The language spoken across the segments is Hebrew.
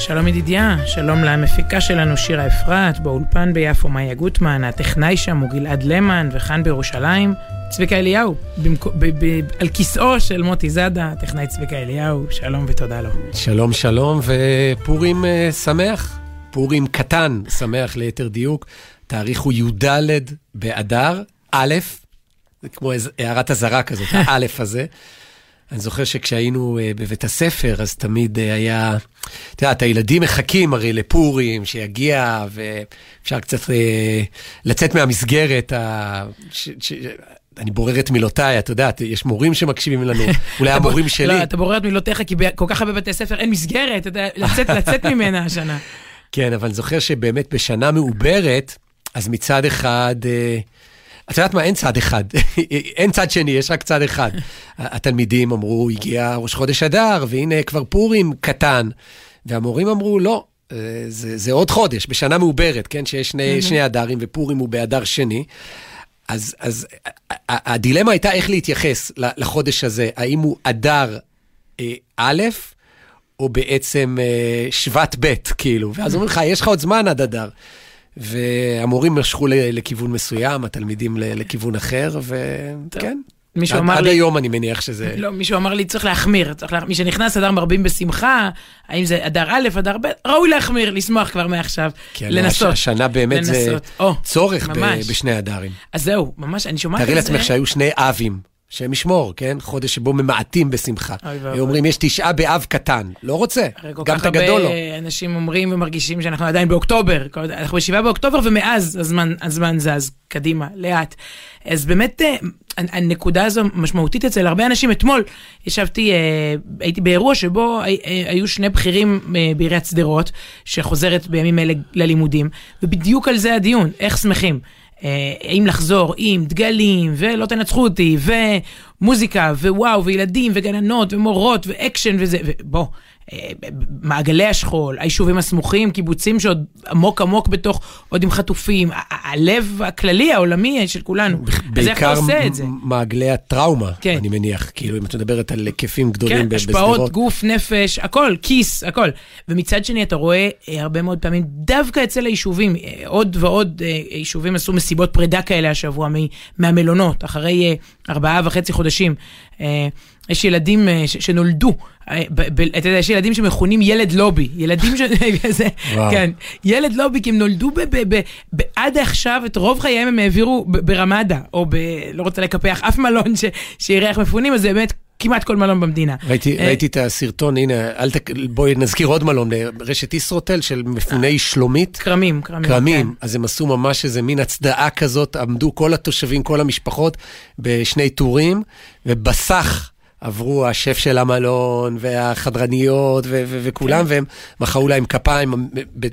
שלום ידידיה, שלום למפיקה שלנו שירה אפרת, באולפן ביפו מאיה גוטמן, הטכנאי שם הוא גלעד למן, וכאן בירושלים, צביקה אליהו, במק... ב- ב- על כיסאו של מוטי זאדה, טכנאי צביקה אליהו, שלום ותודה לו. שלום שלום ופורים uh, שמח, פורים קטן שמח ליתר דיוק, תאריך הוא י"ד באדר, א', זה כמו הערת אזהרה כזאת, האלף הזה. אני זוכר שכשהיינו uh, בבית הספר, אז תמיד uh, היה, את יודעת, הילדים מחכים הרי לפורים, שיגיע, ואפשר קצת uh, לצאת מהמסגרת. ה... ש... ש... אני בורר את מילותיי, את יודעת, יש מורים שמקשיבים לנו, אולי המורים שלי. לא, אתה בורר את מילותיך, כי בכל כך הרבה בתי ספר אין מסגרת, אתה יודע, לצאת, לצאת ממנה השנה. כן, אבל אני זוכר שבאמת בשנה מעוברת, אז מצד אחד, אה, את יודעת מה, אין צד אחד, אין צד שני, יש רק צד אחד. התלמידים אמרו, הגיע ראש חודש אדר, והנה כבר פורים קטן. והמורים אמרו, לא, אה, זה, זה עוד חודש, בשנה מעוברת, כן, שיש שני, שני אדרים ופורים הוא באדר שני. אז, אז הדילמה הייתה איך להתייחס לחודש הזה, האם הוא אדר אה, א', או בעצם אה, שבט ב', כאילו. ואז אומרים לך, יש לך עוד זמן עד אדר. והמורים משכו לכיוון מסוים, התלמידים לכיוון אחר, וכן. מישהו עד, אמר עד לי- היום אני מניח שזה... לא, מישהו אמר לי, צריך להחמיר, צריך לה... מי שנכנס אדר מרבים בשמחה, האם זה אדר א', אדר ב', ראוי להחמיר, לשמוח כבר מעכשיו, כן, לנסות. הש- השנה באמת זה לנסות. או, צורך ב-. בשני אדרים. אז זהו, ממש, אני שומעת תארי את זה. לעצמך שהיו שני אבים. השם ישמור, כן? חודש שבו ממעטים בשמחה. אומרים, יש תשעה באב קטן. לא רוצה, כל גם כך את הגדול לא. הרבה אנשים אומרים ומרגישים שאנחנו עדיין באוקטובר, כל- אנחנו בשבעה באוקטובר ומאז הזמן, הזמן זז קדימה, לאט. אז באמת, אה, הנקודה הזו משמעותית אצל הרבה אנשים. אתמול ישבתי, אה, הייתי באירוע שבו אה, היו שני בכירים בעיריית שדרות, שחוזרת בימים אלה ללימודים, ובדיוק על זה הדיון, איך שמחים. אה, האם לחזור עם דגלים, ולא תנצחו אותי, ומוזיקה, ווואו, וילדים, וגננות, ומורות, ואקשן וזה, ובוא, מעגלי השכול, היישובים הסמוכים, קיבוצים שעוד עמוק עמוק בתוך, עוד עם חטופים, הלב הכללי, העולמי של כולנו. אז איך אתה בעיקר עושה את זה? מ- מעגלי הטראומה, כן. אני מניח. כאילו, אם את מדברת על היקפים גדולים כן, ב- השפעות, בשדרות. גוף, נפש, הכל, כיס, הכל. ומצד שני, אתה רואה אה, הרבה מאוד פעמים, דווקא אצל היישובים, אה, עוד ועוד אה, יישובים עשו מסיבות פרידה כאלה השבוע מהמלונות, אחרי ארבעה וחצי חודשים. יש ילדים אה, שנולדו, אה, אתה יודע, יש ילדים שמכונים ילד לובי, ילדים ש... זה. כן, ילד לובי, כי הם נולדו ב- ב- ב- ב- עד עכשיו, את רוב חייהם הם העבירו ברמדה, או ב... לא רוצה לקפח אף מלון שאירח מפונים, אז זה באמת כמעט כל מלון במדינה. ראיתי, אה, ראיתי את הסרטון, הנה, אל ת... בואי נזכיר עוד מלון, רשת ישרוטל של מפוני שלומית. כרמים, כרמים. כרמים, אז הם עשו ממש איזה מין הצדעה כזאת, עמדו כל התושבים, כל המשפחות, בשני טורים, ובסך עברו השף של המלון, והחדרניות, ו- ו- וכולם, והם מחאו להם כפיים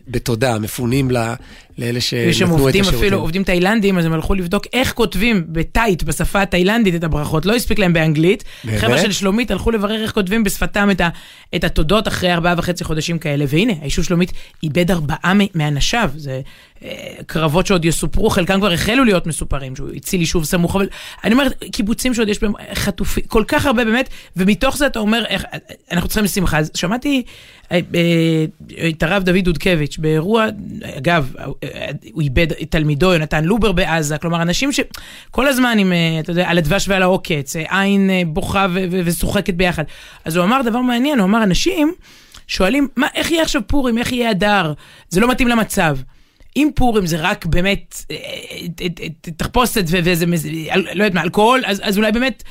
בתודה, המפונים ל- לאלה כן. שנתנו את עובדים השירותים. אפילו, עובדים תאילנדים, אז הם הלכו לבדוק איך כותבים בטייט, בשפה התאילנדית, את הברכות. לא הספיק להם באנגלית. באמת? חבר'ה של שלומית הלכו לברר איך כותבים בשפתם את, ה, את התודות אחרי ארבעה וחצי חודשים כאלה. והנה, היישוב שלומית איבד ארבעה מאנשיו. זה קרבות שעוד יסופרו, חלקם כבר החלו להיות מסופרים, שהוא הציל יישוב סמוך, אבל אני אומרת, קיבוצים שעוד יש בהם חטופים, כל כך הרבה באמת, ומתוך זה אתה אומר, איך, אנחנו צריכים שמחה. אז שמעתי אה, אה, את הרב דוד דודקביץ' באירוע, אגב, הוא איבד את תלמידו, יונתן לובר בעזה, כלומר, אנשים שכל הזמן עם, אה, אתה יודע, על הדבש ועל העוקץ, עין בוכה ושוחקת ביחד. אז הוא אמר דבר מעניין, הוא אמר, אנשים שואלים, מה, איך יהיה עכשיו פורים, איך יהיה אדר? זה לא מתאים למצב. אם פורים זה רק באמת אה, אה, אה, תחפושת ואיזה, לא יודעת מה, אלכוהול, אז, אז אולי באמת,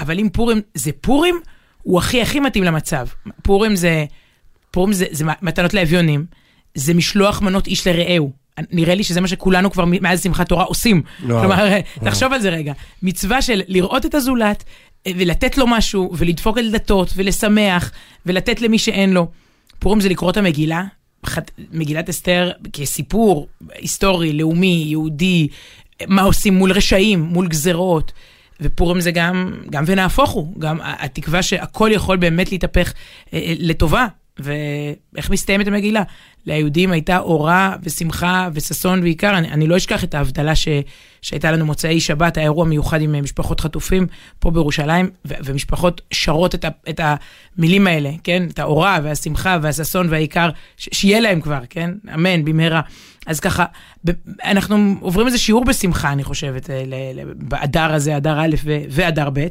אבל אם פורים זה פורים, הוא הכי הכי מתאים למצב. פורים זה, פורים זה, זה מתנות לאביונים, זה משלוח מנות איש לרעהו. נראה לי שזה מה שכולנו כבר מאז שמחת תורה עושים. וואו, כלומר, וואו. תחשוב על זה רגע. מצווה של לראות את הזולת, ולתת לו משהו, ולדפוק על דלתות, ולשמח, ולתת למי שאין לו. פורים זה לקרוא את המגילה, מגילת אסתר כסיפור היסטורי, לאומי, יהודי, מה עושים מול רשעים, מול גזרות. ופורים זה גם, גם ונהפוך הוא, גם התקווה שהכל יכול באמת להתהפך אה, אה, לטובה. ואיך מסתיימת המגילה? ליהודים הייתה אורה ושמחה וששון ועיקר. אני, אני לא אשכח את ההבדלה ש, שהייתה לנו מוצאי שבת, האירוע מיוחד עם משפחות חטופים פה בירושלים, ו, ומשפחות שרות את, ה, את המילים האלה, כן? את האורה והשמחה והששון והעיקר, ש, שיהיה להם כבר, כן? אמן, במהרה. אז ככה, אנחנו עוברים איזה שיעור בשמחה, אני חושבת, באדר הזה, אדר א' ואדר ב'.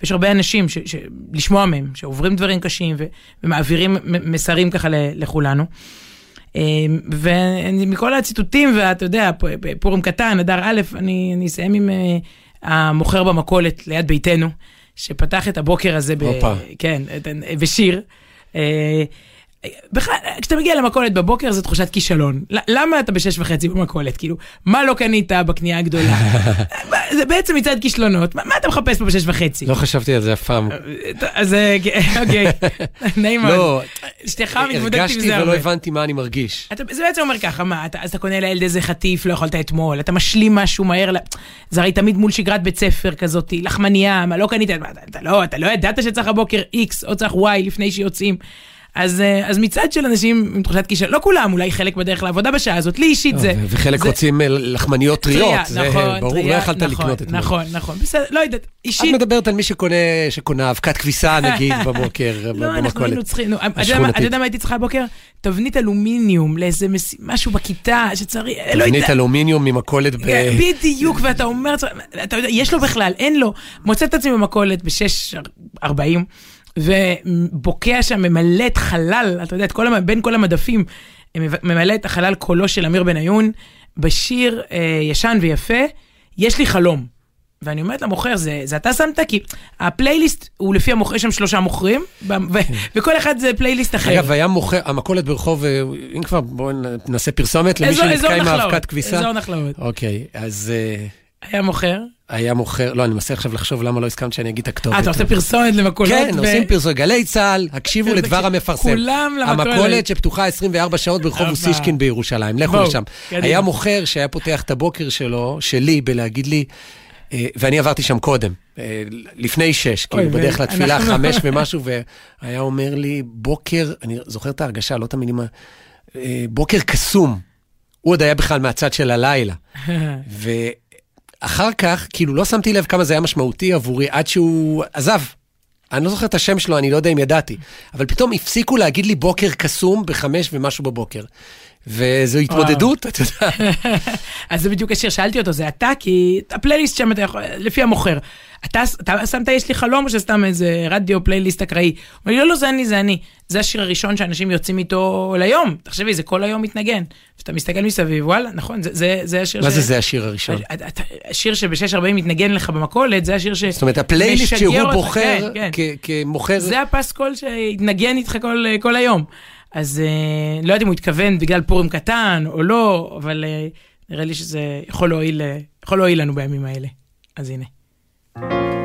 ויש הרבה אנשים, ש, ש, לשמוע מהם, שעוברים דברים קשים ו, ומעבירים מסרים ככה לכולנו. ומכל הציטוטים, ואתה יודע, פורים קטן, אדר א', אני, אני אסיים עם אה, המוכר במכולת ליד ביתנו, שפתח את הבוקר הזה, ב, כן, בשיר. בכלל, כשאתה מגיע למכולת בבוקר זו תחושת כישלון. למה אתה בשש וחצי במכולת? כאילו, מה לא קנית בקנייה הגדולה? זה בעצם מצד כישלונות. מה, אתה מחפש פה בשש וחצי? לא חשבתי על זה אף פעם. אז אה, אוקיי, נעים מאוד. לא, אשתך מתמודדת עם זה הרבה. הרגשתי ולא הבנתי מה אני מרגיש. זה בעצם אומר ככה, מה, אז אתה קונה לילד איזה חטיף, לא יכולת אתמול, אתה משלים משהו מהר, זה הרי תמיד מול שגרת בית ספר כזאת, לחמניה, מה לא קנית, לא, אתה לא ידעת שצריך הבוקר X או צריך Y לפני שיוצאים. אז, אה, אז מצד של אנשים עם תחושת כישלון, לא כולם, אולי חלק בדרך לעבודה בשעה הזאת, לי אישית זה... וחלק זה... רוצים אה, לחמניות טריות, זה נכון, ברור, טריה, לא יכלת נכון, לקנות את זה. נכון, נכון, בסדר, לא יודעת, אישית... את מדברת על מי שקונה, שקונה אבקת כביסה נגיד בבוקר, במכולת. לא, אנחנו היינו צריכים, אתה יודע מה הייתי צריכה הבוקר? תבנית אלומיניום לאיזה משהו בכיתה שצריך, לא תבנית אלומיניום ממכולת ב... כן, בדיוק, ואתה אומר, אתה יודע, יש לו בכלל, אין לו. מוצא את עצמי במכולת ב-6.40. ובוקע שם, ממלא את חלל, אתה יודע, כל, בין כל המדפים, ממלא את החלל קולו של אמיר בניון, בשיר אה, ישן ויפה, יש לי חלום. ואני אומרת למוכר, זה, זה אתה שמת? כי הפלייליסט הוא לפי המוכר, יש שם שלושה מוכרים, ו- וכל אחד זה פלייליסט אחר. אגב, היה מוכר, המכולת ברחוב, אה, אם כבר, בואו נעשה פרסומת למי שנתקע עם האבקת כביסה. אזור נחלאות. אוקיי, אז... אה, היה מוכר? היה מוכר, לא, אני מנסה עכשיו לחשוב למה לא הסכמת שאני אגיד את הכתובת. אה, אתה עושה פרסומת למכולות? כן, עושים פרסומת. גלי צה"ל, הקשיבו לדבר המפרסם. כולם למכולת. המכולת שפתוחה 24 שעות ברחוב אוסישקין בירושלים, לכו לשם. היה מוכר שהיה פותח את הבוקר שלו, שלי, בלהגיד לי, אה, ואני עברתי שם קודם, אה, לפני שש, כאילו בדרך לתפילה חמש ומשהו, והיה אומר לי, בוקר, אני זוכר את ההרגשה, לא תמיד עם ה... אה, בוקר קסום. הוא עוד היה בכלל מהצד של הלילה. אחר כך, כאילו, לא שמתי לב כמה זה היה משמעותי עבורי עד שהוא עזב. אני לא זוכר את השם שלו, אני לא יודע אם ידעתי. אבל פתאום הפסיקו להגיד לי בוקר קסום בחמש ומשהו בבוקר. וזו התמודדות, אתה יודע. אז זה בדיוק השיר, שאלתי אותו, זה אתה? כי הפלייליסט שם, אתה יכול, לפי המוכר. אתה, אתה שמת יש לי חלום או שסתם איזה רדיו פלייליסט אקראי? הוא אומר לי, לא, לא, זה אני, זה אני. זה השיר הראשון שאנשים יוצאים איתו ליום. תחשבי, זה כל היום מתנגן. ואתה מסתכל מסביב, וואלה, נכון, זה, זה, זה השיר מה ש... מה זה זה השיר הראשון? השיר שב-6.40 מתנגן לך במכולת, זה השיר ש... זאת אומרת, הפלייליסט שהוא בוחר כן, כן. כמוכר... זה הפסקול שהתנגן איתך כל, כל היום. אז uh, לא יודעת אם הוא התכוון בגלל פורים קטן או לא, אבל נראה לי שזה יכול להועיל, יכול להועיל לנו בימים האלה. אז הנה. Thank you.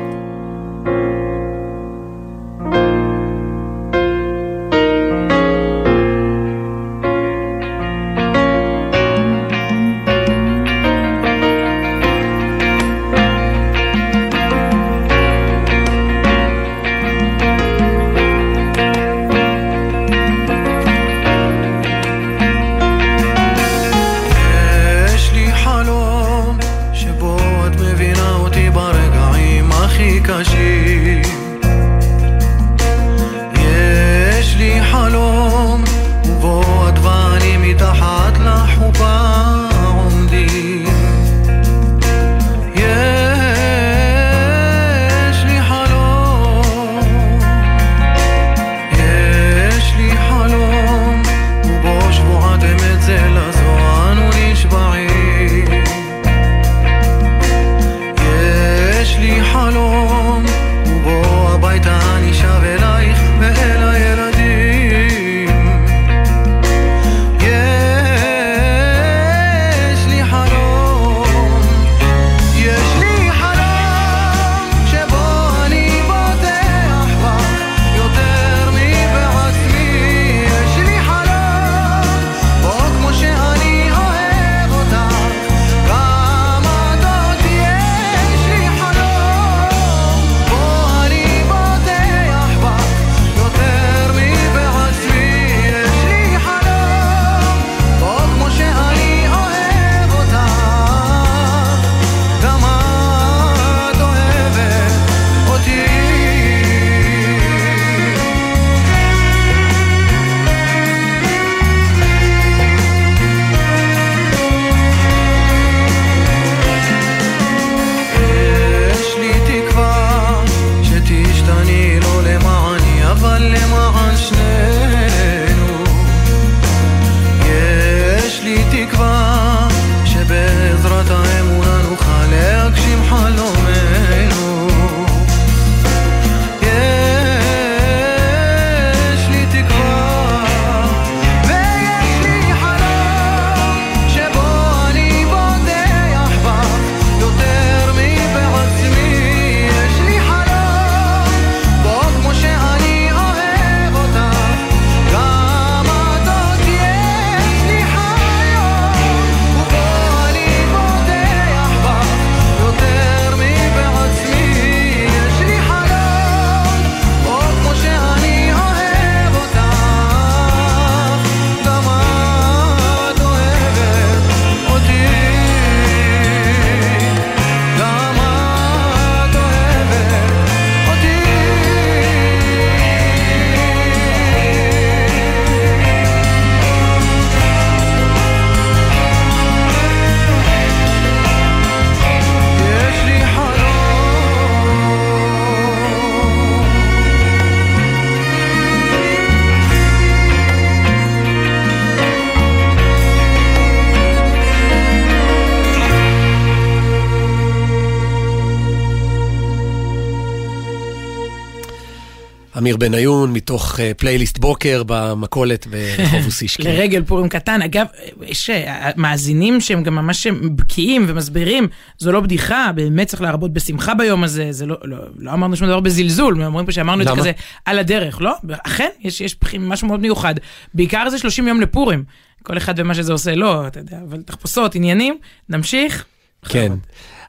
אמיר בניון, מתוך אה, פלייליסט בוקר במכולת ברחוב אוסישקי. לרגל פורים קטן. אגב, יש אה, מאזינים שהם גם ממש בקיאים ומסבירים, זו לא בדיחה, באמת צריך להרבות בשמחה ביום הזה, זה לא, לא, לא אמרנו שום דבר בזלזול, אומרים פה שאמרנו את זה? כזה על הדרך, לא? אכן, יש, יש משהו מאוד מיוחד. בעיקר זה 30 יום לפורים. כל אחד ומה שזה עושה לו, אתה יודע, אבל תחפושות, עניינים, נמשיך. כן.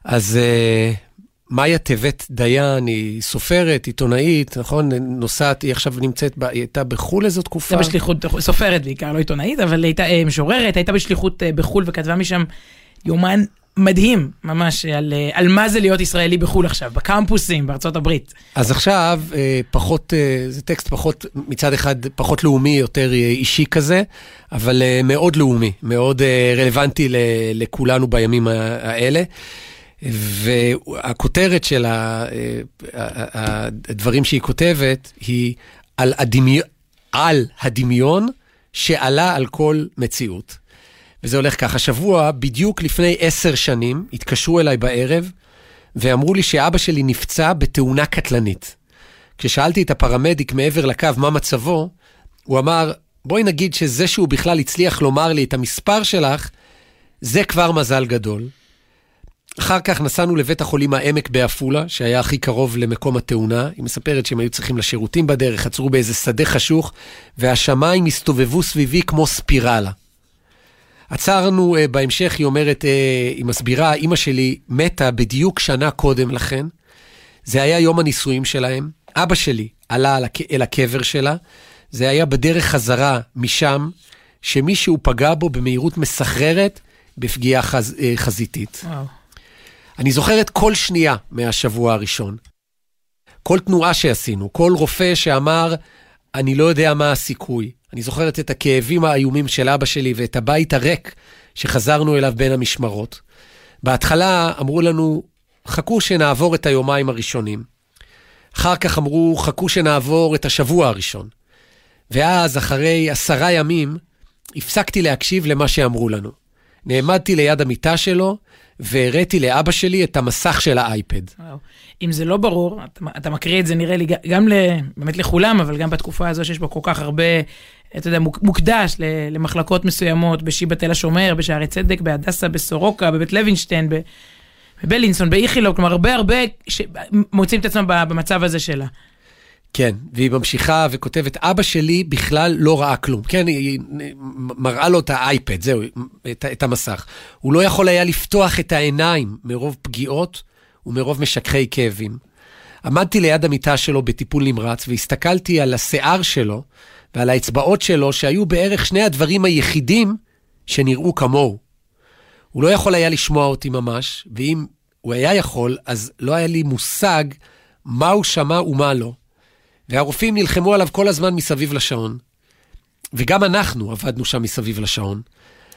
אז אה, מאיה טבת דיין היא סופרת, עיתונאית, נכון? נוסעת, היא עכשיו נמצאת, ב- היא הייתה בחו"ל איזו תקופה. הייתה בשליחות, סופרת בעיקר, לא עיתונאית, אבל הייתה אה, משוררת, הייתה בשליחות אה, בחו"ל וכתבה משם יומן מדהים, ממש, על, אה, על מה זה להיות ישראלי בחו"ל עכשיו, בקמפוסים בארצות הברית. אז עכשיו, פחות, זה טקסט פחות, מצד אחד פחות לאומי, יותר אישי כזה, אבל מאוד לאומי, מאוד רלוונטי לכולנו בימים האלה. והכותרת של אה, הדברים שהיא כותבת היא על, הדמי... על הדמיון שעלה על כל מציאות. וזה הולך ככה, שבוע, בדיוק לפני עשר שנים, התקשרו אליי בערב ואמרו לי שאבא שלי נפצע בתאונה קטלנית. כששאלתי את הפרמדיק מעבר לקו מה מצבו, הוא אמר, בואי נגיד שזה שהוא בכלל הצליח לומר לי את המספר שלך, זה כבר מזל גדול. אחר כך נסענו לבית החולים העמק בעפולה, שהיה הכי קרוב למקום התאונה. היא מספרת שהם היו צריכים לשירותים בדרך, עצרו באיזה שדה חשוך, והשמיים הסתובבו סביבי כמו ספירלה. עצרנו uh, בהמשך, היא אומרת, uh, היא מסבירה, אימא שלי מתה בדיוק שנה קודם לכן. זה היה יום הנישואים שלהם. אבא שלי עלה. אל הקבר שלה. זה היה בדרך חזרה משם, שמישהו פגע בו במהירות מסחררת בפגיעה חז... uh, חזיתית. וואו. אני זוכרת כל שנייה מהשבוע הראשון. כל תנועה שעשינו, כל רופא שאמר, אני לא יודע מה הסיכוי. אני זוכרת את הכאבים האיומים של אבא שלי ואת הבית הריק שחזרנו אליו בין המשמרות. בהתחלה אמרו לנו, חכו שנעבור את היומיים הראשונים. אחר כך אמרו, חכו שנעבור את השבוע הראשון. ואז, אחרי עשרה ימים, הפסקתי להקשיב למה שאמרו לנו. נעמדתי ליד המיטה שלו, והראיתי לאבא שלי את המסך של האייפד. וואו. אם זה לא ברור, אתה, אתה מקריא את זה נראה לי גם ל, באמת לכולם, אבל גם בתקופה הזו שיש בה כל כך הרבה, אתה יודע, מוק- מוקדש למחלקות מסוימות, בשיבא תל השומר, בשערי צדק, בהדסה, בסורוקה, בבית לוינשטיין, בבלינסון, באיכילוב, כלומר הרבה הרבה מוצאים את עצמם במצב הזה שלה. כן, והיא ממשיכה וכותבת, אבא שלי בכלל לא ראה כלום. כן, היא מראה לו את האייפד, זהו, את, את המסך. הוא לא יכול היה לפתוח את העיניים מרוב פגיעות ומרוב משככי כאבים. עמדתי ליד המיטה שלו בטיפול נמרץ והסתכלתי על השיער שלו ועל האצבעות שלו, שהיו בערך שני הדברים היחידים שנראו כמוהו. הוא לא יכול היה לשמוע אותי ממש, ואם הוא היה יכול, אז לא היה לי מושג מה הוא שמע ומה לא. והרופאים נלחמו עליו כל הזמן מסביב לשעון. וגם אנחנו עבדנו שם מסביב לשעון.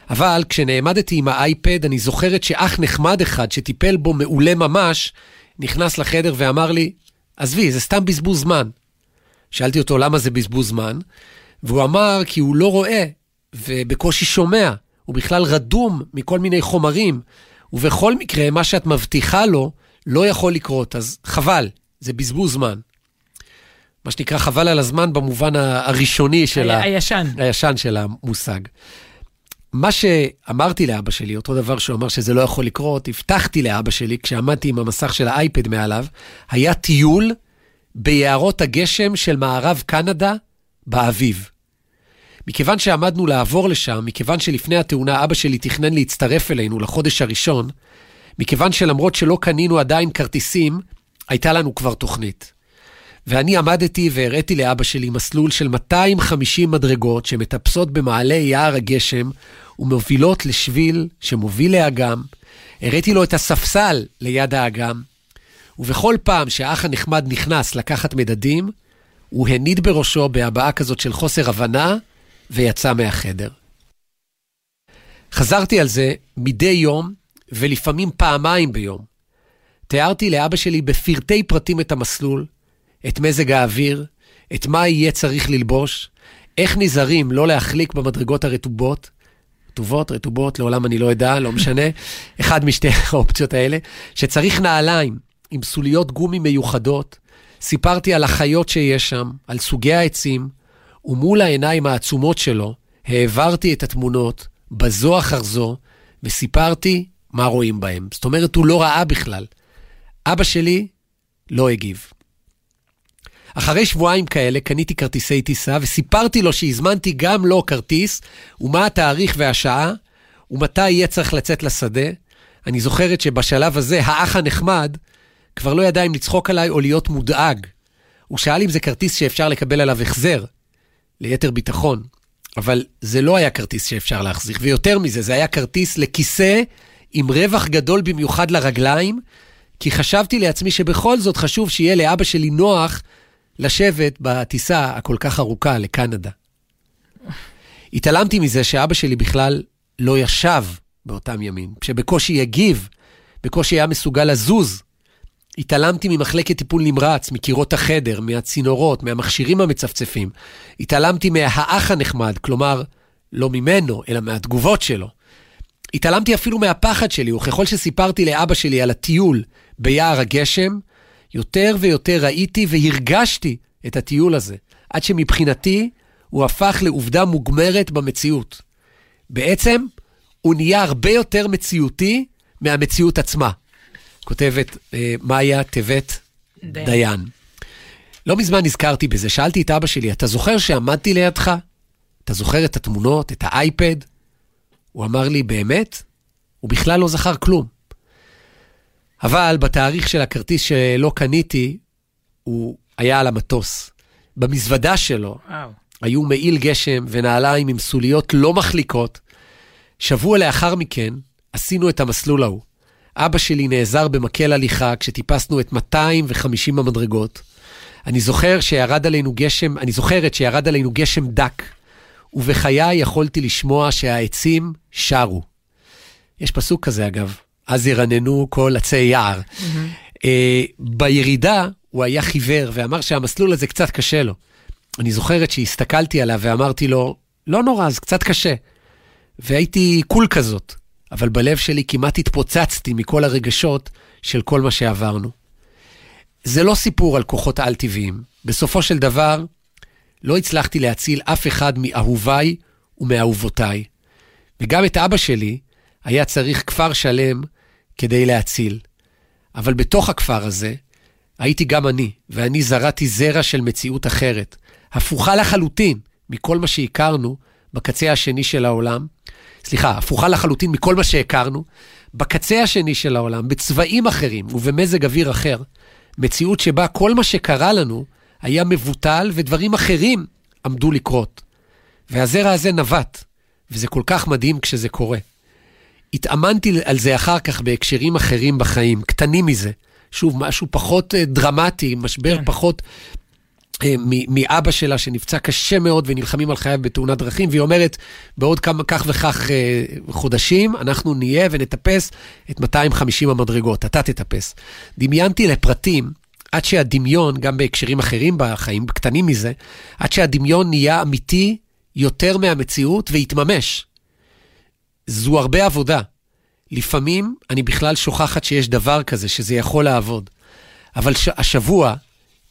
אבל כשנעמדתי עם האייפד, אני זוכרת שאח נחמד אחד שטיפל בו מעולה ממש, נכנס לחדר ואמר לי, עזבי, זה סתם בזבוז זמן. שאלתי אותו למה זה בזבוז זמן, והוא אמר כי הוא לא רואה ובקושי שומע, הוא בכלל רדום מכל מיני חומרים, ובכל מקרה, מה שאת מבטיחה לו לא יכול לקרות, אז חבל, זה בזבוז זמן. מה שנקרא חבל על הזמן במובן הראשוני של, ה... הישן. הישן של המושג. מה שאמרתי לאבא שלי, אותו דבר שהוא אמר שזה לא יכול לקרות, הבטחתי לאבא שלי, כשעמדתי עם המסך של האייפד מעליו, היה טיול ביערות הגשם של מערב קנדה באביב. מכיוון שעמדנו לעבור לשם, מכיוון שלפני התאונה אבא שלי תכנן להצטרף אלינו לחודש הראשון, מכיוון שלמרות שלא קנינו עדיין כרטיסים, הייתה לנו כבר תוכנית. ואני עמדתי והראיתי לאבא שלי מסלול של 250 מדרגות שמטפסות במעלה יער הגשם ומובילות לשביל שמוביל לאגם. הראיתי לו את הספסל ליד האגם, ובכל פעם שהאח הנחמד נכנס לקחת מדדים, הוא הניד בראשו בהבעה כזאת של חוסר הבנה ויצא מהחדר. חזרתי על זה מדי יום ולפעמים פעמיים ביום. תיארתי לאבא שלי בפרטי פרטים את המסלול, את מזג האוויר, את מה יהיה צריך ללבוש, איך נזהרים לא להחליק במדרגות הרטובות, רטובות, רטובות, לעולם אני לא אדע, לא משנה, אחד משתי האופציות האלה, שצריך נעליים עם סוליות גומי מיוחדות, סיפרתי על החיות שיש שם, על סוגי העצים, ומול העיניים העצומות שלו העברתי את התמונות בזו אחר זו, וסיפרתי מה רואים בהם. זאת אומרת, הוא לא ראה בכלל. אבא שלי לא הגיב. אחרי שבועיים כאלה קניתי כרטיסי טיסה וסיפרתי לו שהזמנתי גם לו כרטיס, ומה התאריך והשעה, ומתי יהיה צריך לצאת לשדה. אני זוכרת שבשלב הזה האח הנחמד כבר לא ידע אם לצחוק עליי או להיות מודאג. הוא שאל אם זה כרטיס שאפשר לקבל עליו החזר, ליתר ביטחון. אבל זה לא היה כרטיס שאפשר להחזיר, ויותר מזה, זה היה כרטיס לכיסא עם רווח גדול במיוחד לרגליים, כי חשבתי לעצמי שבכל זאת חשוב שיהיה לאבא שלי נוח לשבת בטיסה הכל כך ארוכה לקנדה. התעלמתי מזה שאבא שלי בכלל לא ישב באותם ימים, שבקושי הגיב, בקושי היה מסוגל לזוז. התעלמתי ממחלקת טיפול נמרץ, מקירות החדר, מהצינורות, מהמכשירים המצפצפים. התעלמתי מהאח הנחמד, כלומר, לא ממנו, אלא מהתגובות שלו. התעלמתי אפילו מהפחד שלי, וככל שסיפרתי לאבא שלי על הטיול ביער הגשם, יותר ויותר ראיתי והרגשתי את הטיול הזה, עד שמבחינתי הוא הפך לעובדה מוגמרת במציאות. בעצם, הוא נהיה הרבה יותר מציאותי מהמציאות עצמה. כותבת אה, מאיה טבת דיין. דיין. לא מזמן נזכרתי בזה, שאלתי את אבא שלי, אתה זוכר שעמדתי לידך? אתה זוכר את התמונות, את האייפד? הוא אמר לי, באמת? הוא בכלל לא זכר כלום. אבל בתאריך של הכרטיס שלא קניתי, הוא היה על המטוס. במזוודה שלו וואו. היו מעיל גשם ונעליים עם סוליות לא מחליקות. שבוע לאחר מכן עשינו את המסלול ההוא. אבא שלי נעזר במקל הליכה כשטיפסנו את 250 המדרגות. אני זוכר שירד עלינו גשם, אני זוכרת שירד עלינו גשם דק, ובחיי יכולתי לשמוע שהעצים שרו. יש פסוק כזה, אגב, אז ירננו כל עצי יער. Mm-hmm. Uh, בירידה הוא היה חיוור ואמר שהמסלול הזה קצת קשה לו. אני זוכרת שהסתכלתי עליו ואמרתי לו, לא נורא, זה קצת קשה. והייתי קול כזאת, אבל בלב שלי כמעט התפוצצתי מכל הרגשות של כל מה שעברנו. זה לא סיפור על כוחות על-טבעיים. בסופו של דבר, לא הצלחתי להציל אף אחד מאהוביי ומאהובותיי. וגם את אבא שלי היה צריך כפר שלם כדי להציל. אבל בתוך הכפר הזה הייתי גם אני, ואני זרעתי זרע של מציאות אחרת, הפוכה לחלוטין מכל מה שהכרנו בקצה השני של העולם. סליחה, הפוכה לחלוטין מכל מה שהכרנו, בקצה השני של העולם, בצבעים אחרים ובמזג אוויר אחר. מציאות שבה כל מה שקרה לנו היה מבוטל ודברים אחרים עמדו לקרות. והזרע הזה נבט, וזה כל כך מדהים כשזה קורה. התאמנתי על זה אחר כך בהקשרים אחרים בחיים, קטנים מזה. שוב, משהו פחות אה, דרמטי, משבר כן. פחות אה, מאבא שלה שנפצע קשה מאוד ונלחמים על חייו בתאונת דרכים, והיא אומרת, בעוד כמה, כך וכך אה, חודשים, אנחנו נהיה ונטפס את 250 המדרגות, אתה תטפס. דמיינתי לפרטים, עד שהדמיון, גם בהקשרים אחרים בחיים, קטנים מזה, עד שהדמיון נהיה אמיתי יותר מהמציאות והתממש. זו הרבה עבודה. לפעמים אני בכלל שוכחת שיש דבר כזה, שזה יכול לעבוד. אבל ש- השבוע,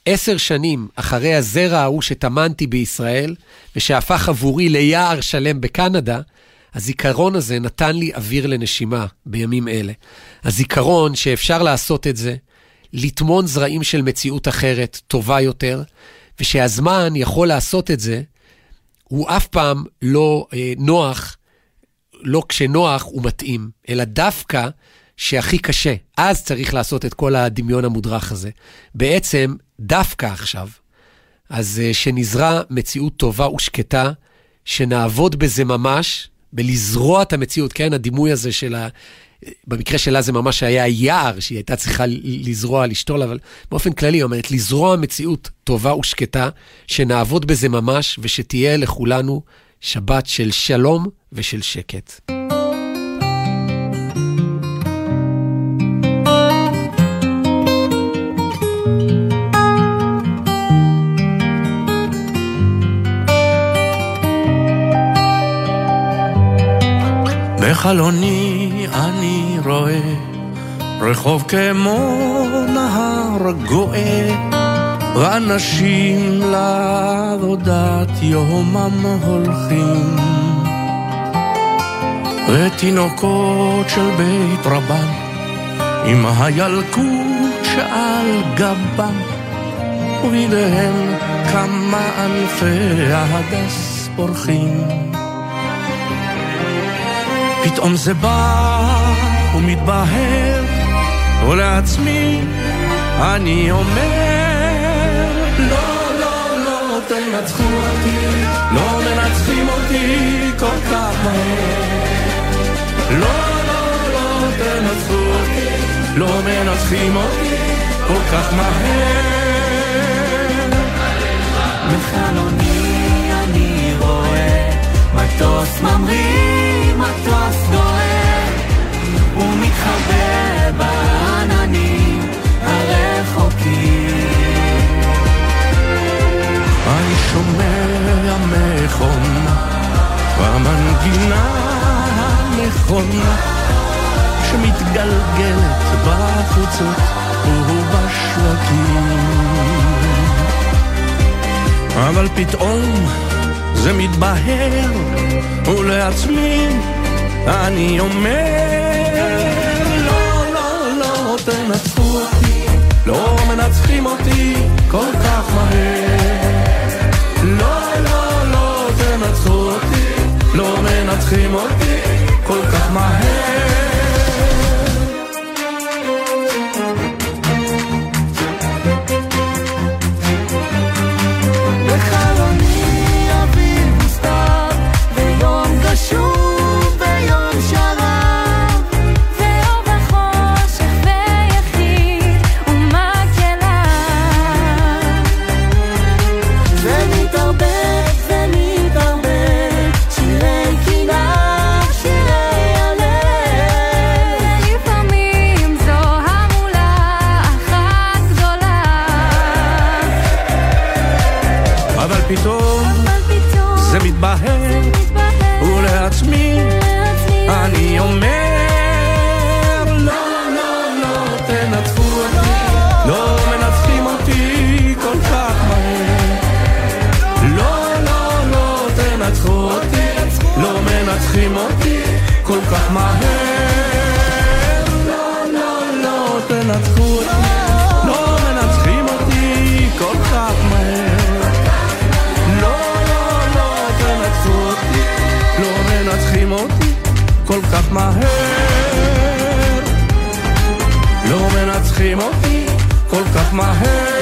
עשר שנים אחרי הזרע ההוא שטמנתי בישראל, ושהפך עבורי ליער שלם בקנדה, הזיכרון הזה נתן לי אוויר לנשימה בימים אלה. הזיכרון שאפשר לעשות את זה, לטמון זרעים של מציאות אחרת, טובה יותר, ושהזמן יכול לעשות את זה, הוא אף פעם לא אה, נוח לא כשנוח ומתאים, אלא דווקא שהכי קשה. אז צריך לעשות את כל הדמיון המודרך הזה. בעצם, דווקא עכשיו, אז uh, שנזרע מציאות טובה ושקטה, שנעבוד בזה ממש, בלזרוע את המציאות, כן? הדימוי הזה של ה... במקרה שלה זה ממש היה יער שהיא הייתה צריכה לזרוע, לשתול, אבל באופן כללי, היא אומרת, לזרוע מציאות טובה ושקטה, שנעבוד בזה ממש, ושתהיה לכולנו שבת של שלום ושל שקט. בחלוני אני רואה רחוב כמו נהר גואה ואנשים לעבודת יומם הולכים ותינוקות של בית רבן עם הילקוט שעל גבם ובידיהם כמה ענפי ההדס פורחים פתאום זה בא ומתבהר ולעצמי אני אומר לא, לא, לא תנצחו אותי לא מנצחים אותי כל כך מהר לא, לא, לא תנצחו אותי. לא מנצחים אותי כל כך מהר. בחלוני אני רואה מטוס ממריא, מטוס דוהר. ומתחבא בעננים הרחוקים. אני שומע מכונה במנגינה הנכונה שמתגלגלת בחוצות ובשווקים. אבל פתאום זה מתבהר ולעצמי אני אומר לא, לא, לא תנצחו אותי לא מנצחים אותי כל כך מהר. לא, לא, לא תנצחו אותי לא מנצחים אותי כל כך מהר בחלוני כל כך מהר. לא, לא, לא תנצחו אותי. לא מנצחים אותי כל כך מהר. לא, לא, לא תנצחו אותי. לא מנצחים אותי כל כך מהר. לא מנצחים אותי כל כך מהר.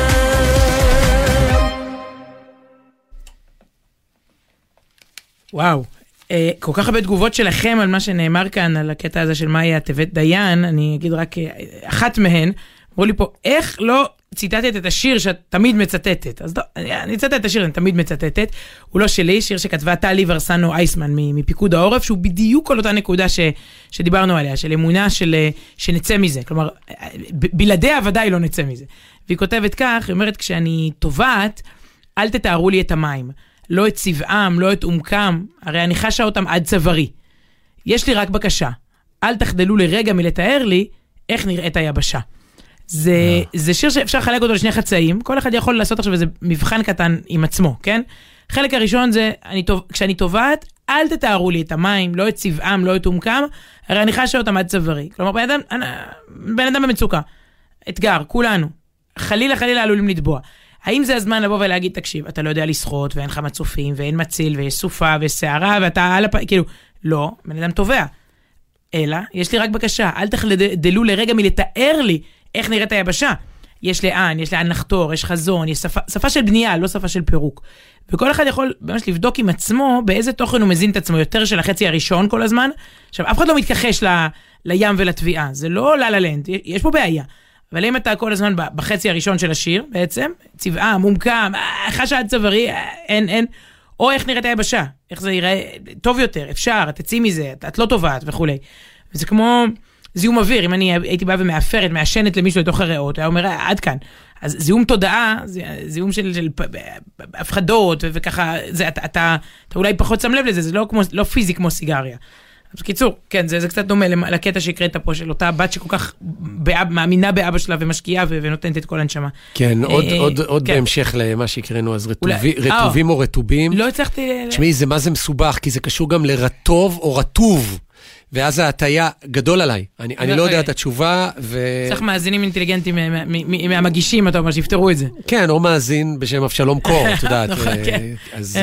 וואו. אה, כל כך הרבה תגובות שלכם על מה שנאמר כאן, על הקטע הזה של מאיה טבת דיין, אני אגיד רק אה, אחת מהן, אמרו לי פה, איך לא ציטטת את השיר שאת תמיד מצטטת? אז לא, אני אצטט את השיר, אני תמיד מצטטת. הוא לא שלי, שיר שכתבה טלי ורסנו אייסמן מפיקוד העורף, שהוא בדיוק על אותה נקודה ש, שדיברנו עליה, של אמונה של אה, שנצא מזה. כלומר, ב- בלעדיה ודאי לא נצא מזה. והיא כותבת כך, היא אומרת, כשאני טובעת, אל תתארו לי את המים. לא את צבעם, לא את עומקם, הרי אני חשה אותם עד צווארי. יש לי רק בקשה, אל תחדלו לרגע מלתאר לי איך נראית היבשה. זה, זה שיר שאפשר לחלק אותו לשני חצאים, כל אחד יכול לעשות עכשיו איזה מבחן קטן עם עצמו, כן? חלק הראשון זה, אני, טוב- כשאני טובעת, אל תתארו לי את המים, לא את צבעם, לא את עומקם, הרי אני חשה אותם עד צווארי. כלומר, בן אדם, אני- בן אדם במצוקה. אתגר, כולנו. חלילה חלילה עלולים לטבוע. האם זה הזמן לבוא ולהגיד, תקשיב, אתה לא יודע לשחות, ואין לך מצופים, ואין מציל, ויש סופה, ויש שערה, ואתה על הפ... כאילו, לא, בן אדם טובע. אלא, יש לי רק בקשה, אל תחדלו לרגע מלתאר לי איך נראית היבשה. יש לאן, יש לאן לחתור, יש חזון, יש שפה, שפה של בנייה, לא שפה של פירוק. וכל אחד יכול ממש לבדוק עם עצמו באיזה תוכן הוא מזין את עצמו, יותר של החצי הראשון כל הזמן. עכשיו, אף אחד לא מתכחש ל, לים ולתביעה, זה לא לה לה לנד, יש פה בעיה. אבל אם אתה כל הזמן בחצי הראשון של השיר, בעצם, צבעה, מומקם, אה, חשה עד צווארי, אה, אין, אין, או איך נראית היבשה, איך זה ייראה טוב יותר, אפשר, תצאי מזה, את, את לא טובעת וכולי. וזה כמו זיהום אוויר, אם אני הייתי באה ומאפרת, מעשנת למישהו לתוך הריאות, היה אומר, "אה, עד כאן. אז זיהום תודעה, זה- זיהום של, של הפחדות, וככה, זה, אתה, אתה, אתה אולי פחות שם לב לזה, זה לא, כמו, לא פיזי כמו סיגריה. אז בקיצור, כן, זה, זה קצת דומה לקטע שהקראת פה של אותה בת שכל כך באב, מאמינה באבא שלה ומשקיעה ו- ונותנת את כל הנשמה. כן, עוד- אה, עוד- עוד כן. בהמשך למה שהקראנו, אז אולי- רטובי- אה, רטובים או רטובים. לא הצלחתי... תשמעי, זה מה זה מסובך, כי זה קשור גם לרטוב או רטוב. ואז ההטייה גדול עליי. אני, אני לא יודע. את התשובה, ו... צריך מאזינים אינטליגנטים מהמגישים, אתה אומר, שיפתרו את זה. כן, או מאזין בשם אבשלום קור, את יודעת. נכון, אה, כן. אז.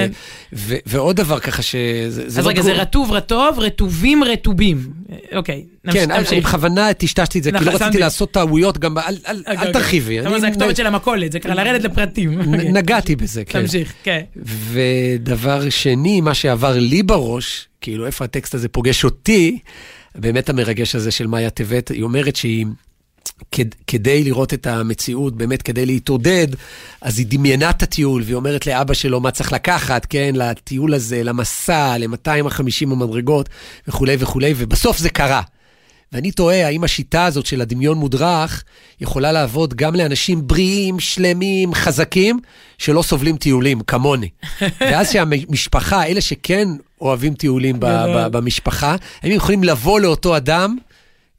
ו, ועוד דבר ככה שזה... אז רגע, זה. רטוב רטוב, רטובים רטובים. אה, אוקיי, נמש- כן, אני נמשיך. בכוונה טשטשתי את זה, כי נכון, לא רציתי שמתי. לעשות טעויות, גם אל- אוקיי, אוקיי. תרחיבי. אתה אומר, אני זה הכתובת של המכולת, זה ככה לרדת לפרטים. נגעתי בזה, כן. תמשיך, כן. ודבר שני, מה שעבר לי בראש, כאילו איפה הטקסט הזה פוגש אותי, באמת המרגש הזה של מאיה טבת, היא אומרת שהיא... כד- כדי לראות את המציאות, באמת כדי להתעודד, אז היא דמיינה את הטיול, והיא אומרת לאבא שלו מה צריך לקחת, כן, לטיול הזה, למסע, ל-250 המדרגות וכולי וכולי, ובסוף זה קרה. ואני תוהה, האם השיטה הזאת של הדמיון מודרך יכולה לעבוד גם לאנשים בריאים, שלמים, חזקים, שלא סובלים טיולים, כמוני. ואז שהמשפחה, אלה שכן אוהבים טיולים ב-. ב- במשפחה, הם יכולים לבוא לאותו אדם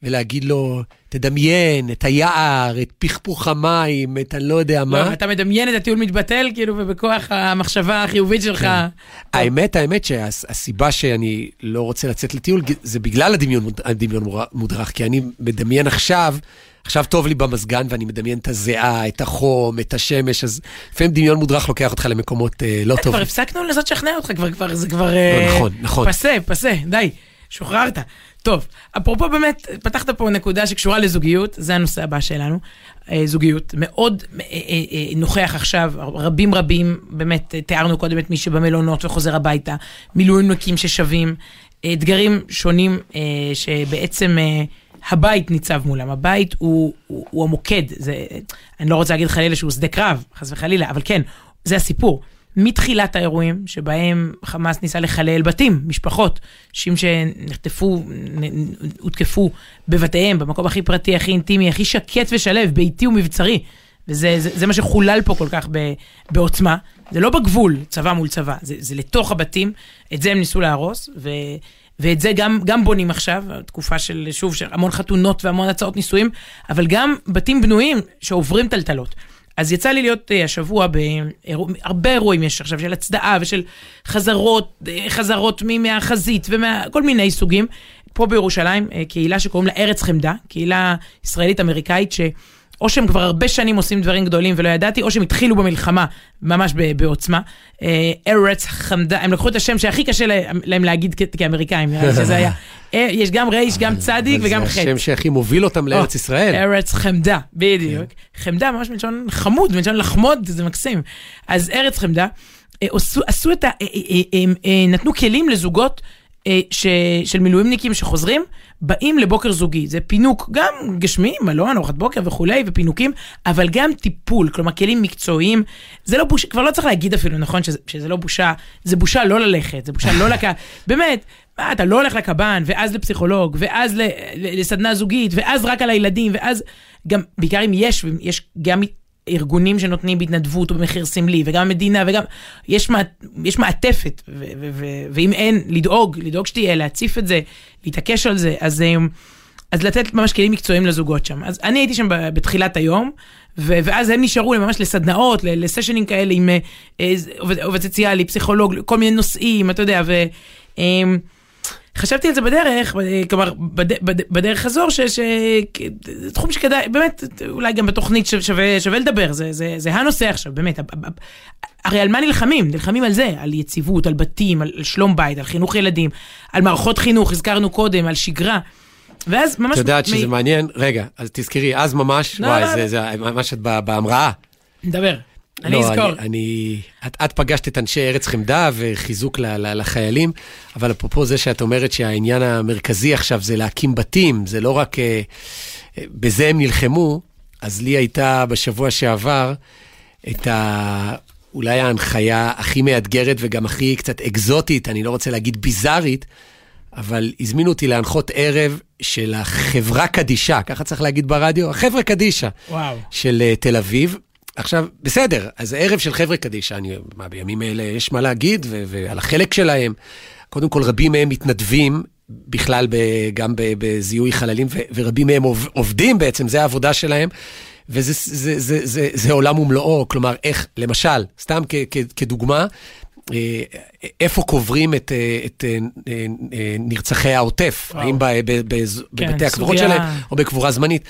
ולהגיד לו, תדמיין את היער, את פכפוך המים, את אני לא יודע מה. לא, אתה מדמיין את הטיול מתבטל, כאילו, ובכוח המחשבה החיובית שלך. כן. האמת, האמת שהסיבה שאני לא רוצה לצאת לטיול, זה בגלל הדמיון, הדמיון מודרך, כי אני מדמיין עכשיו, עכשיו טוב לי במזגן ואני מדמיין את הזיעה, את החום, את השמש, אז לפעמים דמיון מודרך לוקח אותך למקומות אה, לא כבר טובים. הפסקנו לנסות לשכנע אותך, כבר, כבר, זה כבר... אה, נכון, נכון. פסה, פסה, די, שוחררת. טוב, אפרופו באמת, פתחת פה נקודה שקשורה לזוגיות, זה הנושא הבא שלנו. אה, זוגיות, מאוד אה, אה, נוכח עכשיו, רבים רבים, באמת, תיארנו קודם את מי שבמלונות וחוזר הביתה, מילואימניקים ששווים, אה, אתגרים שונים שבעצם... הבית ניצב מולם, הבית הוא, הוא, הוא המוקד, זה, אני לא רוצה להגיד חלילה שהוא שדה קרב, חס וחלילה, אבל כן, זה הסיפור. מתחילת האירועים שבהם חמאס ניסה לחלל בתים, משפחות, אנשים שנחטפו, הותקפו בבתיהם, במקום הכי פרטי, הכי אינטימי, הכי שקט ושלו, ביתי ומבצרי. וזה זה, זה מה שחולל פה כל כך ב, בעוצמה. זה לא בגבול, צבא מול צבא, זה, זה לתוך הבתים, את זה הם ניסו להרוס, ו, ואת זה גם, גם בונים עכשיו, תקופה של, שוב, של המון חתונות והמון הצעות נישואים, אבל גם בתים בנויים שעוברים טלטלות. אז יצא לי להיות uh, השבוע בהרבה אירועים יש עכשיו, של הצדעה ושל חזרות, אה, חזרות מהחזית וכל מיני סוגים. פה בירושלים, אה, קהילה שקוראים לה ארץ חמדה, קהילה ישראלית-אמריקאית, ש... או שהם כבר הרבה שנים עושים דברים גדולים ולא ידעתי, או שהם התחילו במלחמה ממש בעוצמה. אה, ארץ חמדה, הם לקחו את השם שהכי קשה להם, להגיד כאמריקאים, שזה היה. אה, יש גם רייש, גם צדיק וגם זה חטא. השם שהכי מוביל אותם לארץ ישראל. ארץ חמדה, בדיוק. חמדה ממש מלשון חמוד, מלשון לחמוד, זה מקסים. אז ארץ חמדה, אה, עשו, את ה... אה, אה, אה, אה, נתנו כלים לזוגות אה, של מילואימניקים שחוזרים, באים לבוקר זוגי. זה פינוק, גם גשמי, מלון, ארוחת בוקר וכולי, ופינוקים, אבל גם טיפול, כלומר כלים מקצועיים. זה לא בושה, כבר לא צריך להגיד אפילו, נכון, שזה, שזה לא בושה, זה בושה לא ללכת, זה בושה לא לקה... באמת, מה, אתה לא הולך לקב"ן, ואז לפסיכולוג, ואז ל- ל- לסדנה זוגית, ואז רק על הילדים, ואז גם, בעיקר אם יש, יש גם ארגונים שנותנים בהתנדבות או במחיר סמלי, וגם המדינה, וגם, יש, מע, יש מעטפת, ו, ו, ו, ואם אין, לדאוג, לדאוג שתהיה, להציף את זה, להתעקש על זה, אז, אה, אז לתת ממש כלים מקצועיים לזוגות שם. אז אני הייתי שם בתחילת היום, ו- ואז הם נשארו ממש לסדנאות, לסשנים כאלה עם אה, אה, עובד, סוציאלי, פסיכולוג, כל מיני נושאים, אתה יודע, ו... חשבתי על זה בדרך, אה, כלומר, בד, בד, בדרך חזור, ש- ש- זה תחום שכדאי, באמת, אולי גם בתוכנית שווה, שווה לדבר, זה, זה, זה הנושא עכשיו, באמת. הרי על מה נלחמים? נלחמים על זה, על יציבות, על בתים, על, על שלום בית, על חינוך ילדים, על מערכות חינוך, הזכרנו קודם, על שגרה. ואז ממש... את יודעת שזה מ- מעניין? רגע, אז תזכרי, אז ממש, לא, וואי, לא, זה- לא. זה ממש את בהמראה. נדבר, אני לא, אזכור. אני, אני, את, את פגשת את אנשי ארץ חמדה וחיזוק ל, ל, לחיילים, אבל אפרופו זה שאת אומרת שהעניין המרכזי עכשיו זה להקים בתים, זה לא רק... אה, בזה הם נלחמו, אז לי הייתה בשבוע שעבר את ה... אולי ההנחיה הכי מאתגרת וגם הכי קצת אקזוטית, אני לא רוצה להגיד ביזארית, אבל הזמינו אותי להנחות ערב של החברה קדישה, ככה צריך להגיד ברדיו, החבר'ה קדישה. וואו. של אה, תל אביב. עכשיו, בסדר, אז ערב של חבר'ה קדישא, אני, מה, בימים האלה יש מה להגיד, ו- ועל החלק שלהם. קודם כל, רבים מהם מתנדבים בכלל ב- גם ב- בזיהוי חללים, ו- ורבים מהם עוב- עובדים בעצם, זה העבודה שלהם. וזה זה, זה, זה, זה עולם ומלואו, כלומר, איך, למשל, סתם כ, כ, כדוגמה, אה, איפה קוברים את, אה, את אה, אה, נרצחי העוטף? וואו. האם ב, ב, ב, בבתי הקברות שלהם או בקבורה זמנית?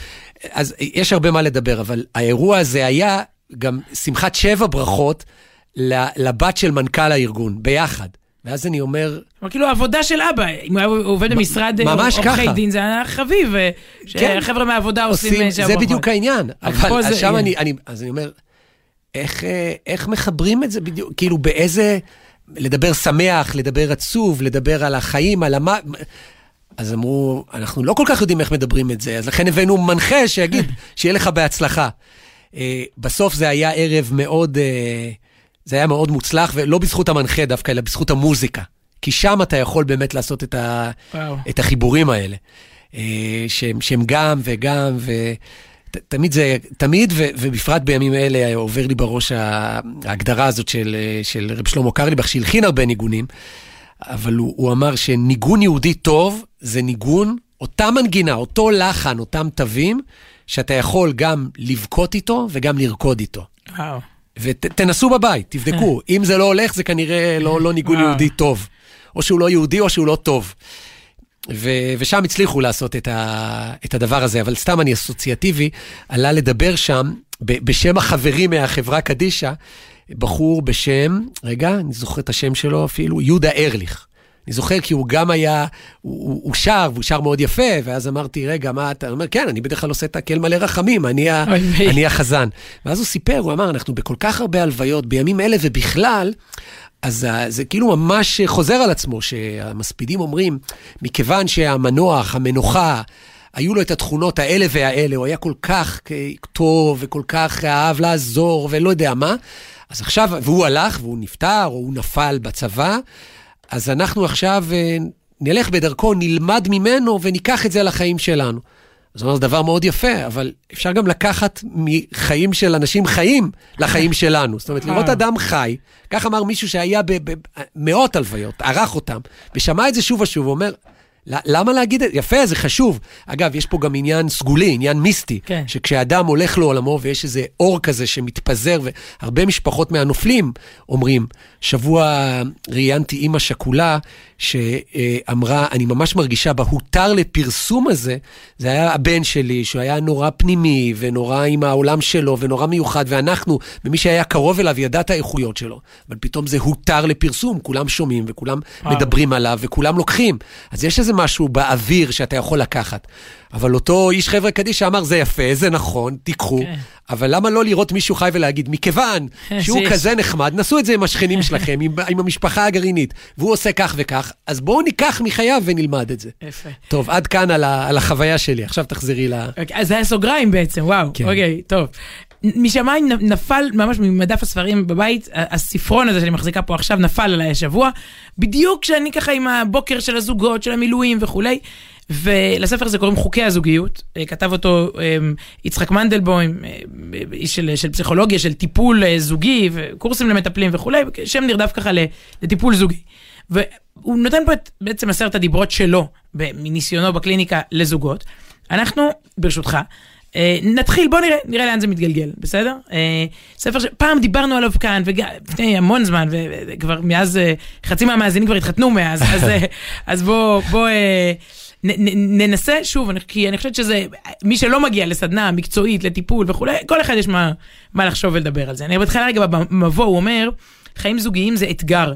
אז יש הרבה מה לדבר, אבל האירוע הזה היה גם שמחת שבע ברכות לבת של מנכ"ל הארגון, ביחד. ואז אני אומר, אבל כאילו עבודה של אבא, אם הוא היה עובד במשרד אה, עורכי. דין, זה היה חביב, אה, כן. שהחבר'ה מהעבודה עושים עושים, אה, שבע זה. בדיוק העניין. אבל שם. אני, אני, אז אני אומר, איך, אה, איך מחברים את זה בדיוק, כאילו באיזה, לדבר שמח, לדבר עצוב, לדבר על החיים, על המה... אז אמרו, אנחנו לא כל כך יודעים איך מדברים את זה, אז לכן הבאנו מנחה שיגיד, שיהיה לך בהצלחה. אה, בסוף זה היה ערב מאוד, אה, זה היה מאוד מוצלח, ולא בזכות המנחה דווקא, אלא בזכות המוזיקה. כי שם אתה יכול באמת לעשות את, ה, וואו. את החיבורים האלה, אה, שהם, שהם גם וגם, ותמיד זה, תמיד, ו, ובפרט בימים אלה, עובר לי בראש ההגדרה הזאת של, של רב שלמה קרליבך, שהלחין הרבה ניגונים, אבל הוא, הוא אמר שניגון יהודי טוב זה ניגון, אותה מנגינה, אותו לחן, אותם תווים, שאתה יכול גם לבכות איתו וגם לרקוד איתו. וואו. ותנסו בבית, תבדקו. אם זה לא הולך, זה כנראה לא, לא ניגון וואו. יהודי טוב. או שהוא לא יהודי או שהוא לא טוב. ו- ושם הצליחו לעשות את, ה- את הדבר הזה, אבל סתם אני אסוציאטיבי, עלה לדבר שם ב- בשם החברים מהחברה קדישא, בחור בשם, רגע, אני זוכר את השם שלו אפילו, יהודה ארליך. אני זוכר כי הוא גם היה, הוא, הוא, הוא שר, והוא שר מאוד יפה, ואז אמרתי, רגע, מה אתה? הוא אומר, כן, אני בדרך כלל עושה את הקל מלא רחמים, אני, ה. אני החזן. ואז הוא סיפר, הוא אמר, אנחנו בכל כך הרבה הלוויות, בימים אלה ובכלל, אז זה כאילו ממש חוזר על עצמו, שהמספידים אומרים, מכיוון שהמנוח, המנוחה, היו לו את התכונות האלה והאלה, הוא היה כל כך אה, טוב וכל כך אהב לעזור ולא יודע מה, אז עכשיו, והוא הלך והוא נפטר או הוא נפל בצבא, אז אנחנו עכשיו אה, נלך בדרכו, נלמד ממנו וניקח את זה לחיים שלנו. אז הוא אומר, זה דבר מאוד יפה, אבל אפשר גם לקחת מחיים של אנשים חיים לחיים שלנו. זאת אומרת, לראות אה. אדם חי, כך אמר מישהו שהיה במאות הלוויות, ערך אותם, ושמע את זה שוב ושוב, הוא אומר, "ל- למה להגיד את זה? יפה, זה חשוב. אגב, יש פה גם עניין סגולי, עניין מיסטי, כן. שכשאדם הולך לעולמו ויש איזה אור כזה שמתפזר, והרבה משפחות מהנופלים אומרים, שבוע ראיינתי אימא שכולה, שאמרה, אני ממש מרגישה בהותר לפרסום הזה, זה היה הבן שלי, שהוא היה נורא פנימי, ונורא עם העולם שלו, ונורא מיוחד, ואנחנו, ומי שהיה קרוב אליו, ידע את האיכויות שלו. אבל פתאום זה הותר לפרסום, כולם שומעים, וכולם. מדברים עליו, וכולם לוקחים. אז יש איזה משהו באוויר שאתה יכול לקחת. אבל אותו איש חבר'ה קדישא אמר, זה יפה, זה נכון, תיקחו. כן. אבל למה לא לראות מישהו חי ולהגיד, מכיוון שהוא. כזה נחמד, נסו את זה עם השכנים שלכם, עם, עם המשפחה הגרעינית, והוא עושה כך וכך, אז בואו ניקח מחייו ונלמד את זה. יפה. טוב, עד כאן על, ה, על החוויה שלי, עכשיו תחזרי ל... אוקיי, אז זה היה סוגריים בעצם, וואו. כן. אוקיי, טוב. משמיים נפל ממש ממדף הספרים בבית, הספרון הזה שאני מחזיקה פה עכשיו נפל עליי השבוע, בדיוק כשאני ככה עם הבוקר של הזוגות, של המילואים וכולי. ולספר הזה קוראים חוקי הזוגיות, אה, כתב אותו אה, יצחק מנדלבוים, אה, איש של, של פסיכולוגיה, של טיפול אה, זוגי וקורסים למטפלים וכולי, שם נרדף ככה לטיפול זוגי. והוא נותן פה את בעצם עשרת הדיברות שלו, מניסיונו בקליניקה לזוגות. אנחנו, ברשותך, אה, נתחיל, בוא נראה, נראה לאן זה מתגלגל, בסדר? אה, ספר שפעם דיברנו עליו כאן, ולפני המון זמן, וכבר מאז, אה, חצי מהמאזינים כבר התחתנו מאז, אז, אה, אז בוא, בוא אה, ננסה שוב, כי אני חושבת שזה, מי שלא מגיע לסדנה מקצועית, לטיפול וכולי, כל אחד יש מה, מה לחשוב ולדבר על זה. אני בתחילה רגע במבוא, הוא אומר, חיים זוגיים זה אתגר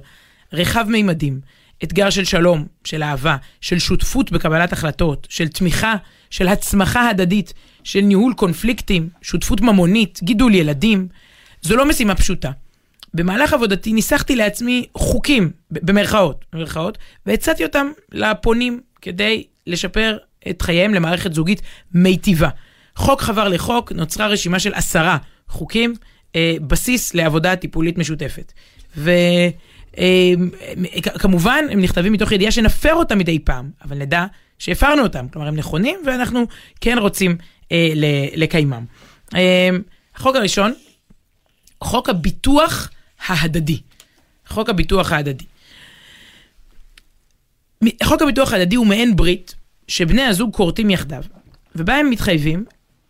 רחב מימדים, אתגר של שלום, של אהבה, של שותפות בקבלת החלטות, של תמיכה, של הצמחה הדדית, של ניהול קונפליקטים, שותפות ממונית, גידול ילדים. זו לא משימה פשוטה. במהלך עבודתי ניסחתי לעצמי חוקים, במרכאות, במרכאות, והצעתי אותם לפונים כדי לשפר את חייהם למערכת זוגית מיטיבה. חוק חבר לחוק, נוצרה רשימה של עשרה חוקים, אה, בסיס לעבודה טיפולית משותפת. וכמובן, הם נכתבים מתוך ידיעה שנפר אותם מדי פעם, אבל נדע שהפרנו אותם, כלומר הם נכונים ואנחנו כן רוצים אה, לקיימם. אה, החוק הראשון, חוק הביטוח ההדדי. חוק הביטוח ההדדי. חוק הביטוח ההדדי הוא מעין ברית שבני הזוג כורתים יחדיו, ובה הם מתחייבים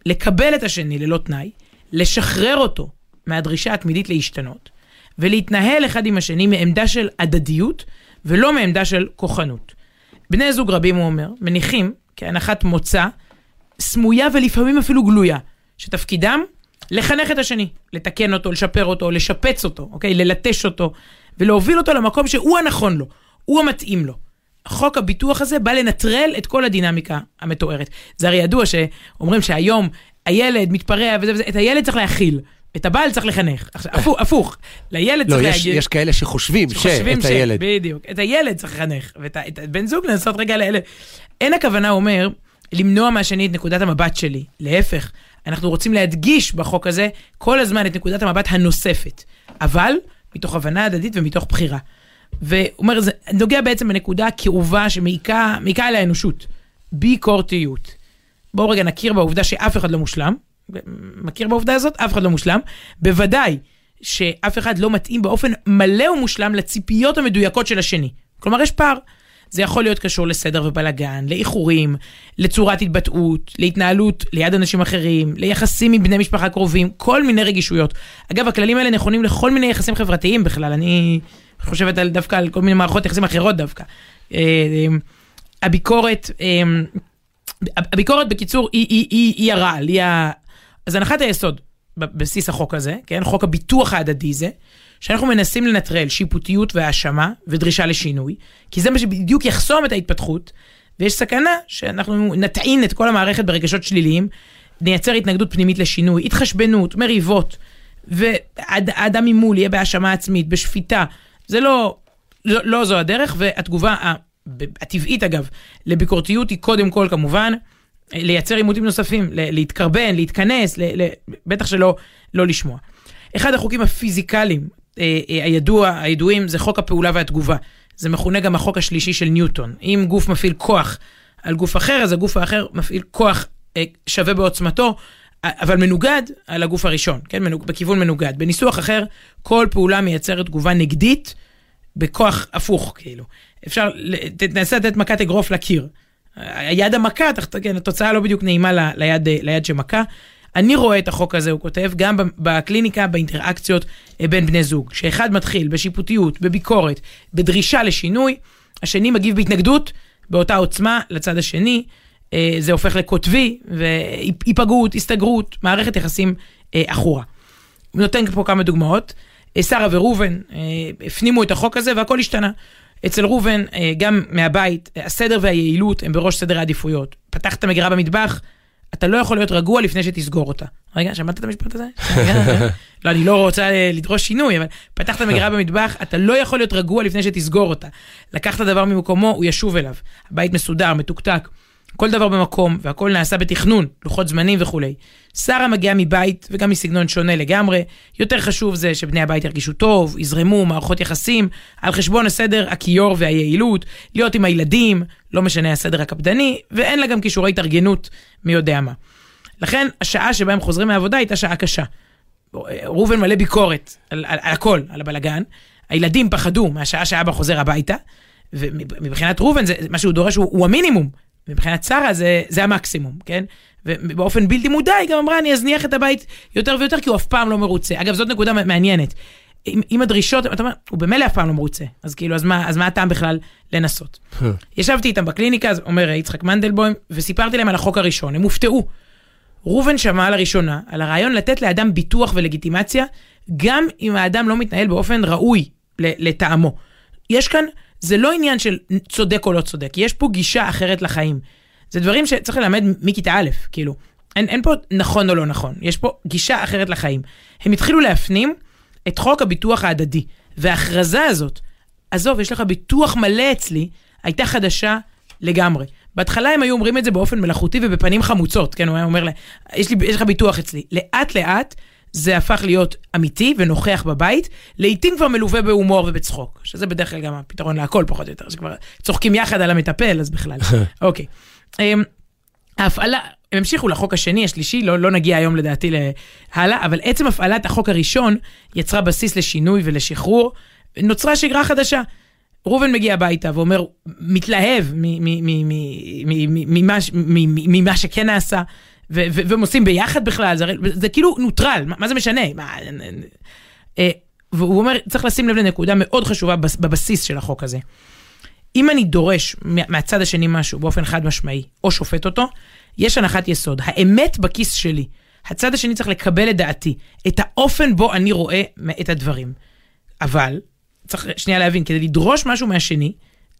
לקבל את השני ללא תנאי, לשחרר אותו מהדרישה התמידית להשתנות, ולהתנהל אחד עם השני מעמדה של הדדיות, ולא מעמדה של כוחנות. בני זוג רבים, הוא אומר, מניחים כהנחת מוצא סמויה ולפעמים אפילו גלויה, שתפקידם לחנך את השני, לתקן אותו, לשפר אותו, לשפץ אותו, אוקיי? ללטש אותו, ולהוביל אותו למקום שהוא הנכון לו, הוא המתאים לו. חוק הביטוח הזה בא לנטרל את כל הדינמיקה המתוארת. זה הרי ידוע שאומרים שהיום הילד מתפרע וזה וזה, את הילד צריך להכיל, את הבעל צריך לחנך. עכשיו, הפוך, לילד לא, צריך יש, להגיד... יש כאלה שחושבים שאת הילד. בדיוק. את הילד צריך לחנך, ואת הבן זוג לנסות רגע לאלה. אין הכוונה, הוא אומר, למנוע מהשני את נקודת המבט שלי. להפך, אנחנו רוצים להדגיש בחוק הזה כל הזמן את נקודת המבט הנוספת. אבל מתוך הבנה הדדית ומתוך בחירה. והוא אומר, זה נוגע בעצם בנקודה כאובה שמעיקה מעיקה על האנושות. ביקורתיות. בואו רגע נכיר בעובדה שאף אחד לא מושלם. מכיר בעובדה הזאת? אף אחד לא מושלם. בוודאי שאף אחד לא מתאים באופן מלא ומושלם לציפיות המדויקות של השני. כלומר, יש פער. זה יכול להיות קשור לסדר ובלאגן, לאיחורים, לצורת התבטאות, להתנהלות ליד אנשים אחרים, ליחסים עם בני משפחה קרובים, כל מיני רגישויות. אגב, הכללים האלה נכונים לכל מיני יחסים חברתיים בכלל, אני חושבת על, דווקא על כל מיני מערכות יחסים אחרות דווקא. אה, אה, הביקורת, אה, הביקורת בקיצור היא, היא, היא, היא הרעל, היא. אז הנחת היסוד בבסיס החוק הזה, כן, חוק הביטוח ההדדי זה, שאנחנו מנסים לנטרל שיפוטיות והאשמה ודרישה לשינוי, כי זה מה שבדיוק יחסום את ההתפתחות, ויש סכנה שאנחנו נטעין את כל המערכת ברגשות שליליים, נייצר התנגדות פנימית לשינוי, התחשבנות, מריבות, והאדם ממול יהיה בהאשמה עצמית, בשפיטה. זה לא, לא, לא זו הדרך, והתגובה הטבעית אגב לביקורתיות היא קודם כל כמובן לייצר עימותים נוספים, להתקרבן, להתכנס, בטח שלא לא לשמוע. אחד החוקים הפיזיקליים אה, אה, הידוע, הידועים זה חוק הפעולה והתגובה. זה מכונה גם החוק השלישי של ניוטון. אם גוף מפעיל כוח על גוף אחר, אז הגוף האחר מפעיל כוח אה, שווה בעוצמתו, אבל מנוגד על הגוף הראשון, כן? מנוג, בכיוון מנוגד. בניסוח אחר, כל פעולה מייצרת תגובה נגדית בכוח הפוך, כאילו. אפשר, תנסה לתת מכת אגרוף לקיר. היד המכה, תחת- כן, התוצאה לא בדיוק נעימה ל- ליד, אה, ליד שמכה. אני רואה את החוק הזה, הוא כותב, גם בקליניקה, באינטראקציות אה, בין בני זוג, שאחד מתחיל בשיפוטיות, בביקורת, בדרישה לשינוי, השני מגיב בהתנגדות באותה עוצמה לצד השני, אה, זה הופך לקוטבי, והיפגעות, הסתגרות, מערכת יחסים עכורה. נותן פה כמה דוגמאות. שרה וראובן הפנימו את החוק הזה והכל השתנה. אצל ראובן, אה, גם מהבית, אה, הסדר והיעילות הם בראש סדר העדיפויות. פתחת מגירה במטבח, אתה לא יכול להיות רגוע לפני שתסגור אותה. רגע, שמעת את המשפט הזה? לא, אני לא רוצה אה, לדרוש שינוי, אבל פתחת מגירה במטבח, אתה לא יכול להיות רגוע לפני שתסגור אותה. לקחת דבר ממקומו, הוא ישוב אליו. הבית מסודר, מתוקתק. כל דבר במקום, והכל נעשה בתכנון, לוחות זמנים וכולי. שרה מגיעה מבית וגם מסגנון שונה לגמרי. יותר חשוב זה שבני הבית ירגישו טוב, יזרמו, מערכות יחסים, על חשבון הסדר הכיור והיעילות, להיות עם הילדים, לא משנה הסדר הקפדני, ואין לה גם כישורי התארגנות מי יודע מה. לכן, השעה שבה הם חוזרים מהעבודה הייתה שעה קשה. ראובן מלא ביקורת על, על, על הכל, על הבלגן. הילדים פחדו מהשעה שאבא חוזר הביתה, ומבחינת ראובן, מה שהוא דורש הוא, הוא המינימום. מבחינת שרה זה, זה המקסימום, כן? ובאופן בלתי מודע היא גם אמרה, אני אזניח את הבית יותר ויותר, כי הוא אף פעם לא מרוצה. אגב, זאת נקודה מעניינת. עם, עם הדרישות, אתה אומר, הוא במילא אף פעם לא מרוצה, אז כאילו, אז מה, אז מה הטעם בכלל לנסות? ישבתי איתם בקליניקה, אז אומר יצחק מנדלבוים, וסיפרתי להם על החוק הראשון, הם הופתעו. ראובן שמע לראשונה על הרעיון לתת לאדם ביטוח ולגיטימציה, גם אם האדם לא מתנהל באופן ראוי לטעמו. יש כאן, זה לא עניין של צודק או לא צודק, יש פה גישה אחרת לחיים. זה דברים שצריך ללמד מכיתה א', כאילו. אין, אין פה נכון או לא נכון, יש פה גישה אחרת לחיים. הם התחילו להפנים את חוק הביטוח ההדדי, וההכרזה הזאת, עזוב, יש לך ביטוח מלא אצלי, הייתה חדשה לגמרי. בהתחלה הם היו אומרים את זה באופן מלאכותי ובפנים חמוצות, כן, הוא היה אומר לה, יש, לי, יש לך ביטוח אצלי. לאט לאט זה הפך להיות אמיתי ונוכח בבית, לעתים כבר מלווה בהומור ובצחוק, שזה בדרך כלל גם הפתרון להכל פחות או יותר, שכבר צוחקים יחד על המטפל, אז בכלל. אוקיי. um, ההפעלה, הם המשיכו לחוק השני, השלישי, לא, לא נגיע היום לדעתי להלאה, אבל עצם הפעלת החוק הראשון יצרה בסיס לשינוי ולשחרור, נוצרה שגרה חדשה. ראובן מגיע הביתה ואומר, מתלהב ממה שכן נעשה, והם עושים ביחד בכלל, זה, זה כאילו נוטרל, מה, מה זה משנה? מה, אה, והוא אומר, צריך לשים לב לנקודה מאוד חשובה בס- בבסיס של החוק הזה. אם אני דורש מה- מהצד השני משהו באופן חד משמעי, או שופט אותו, יש הנחת יסוד. האמת בכיס שלי. הצד השני צריך לקבל את דעתי, את האופן בו אני רואה את הדברים. אבל, צריך שנייה להבין, כדי לדרוש משהו מהשני,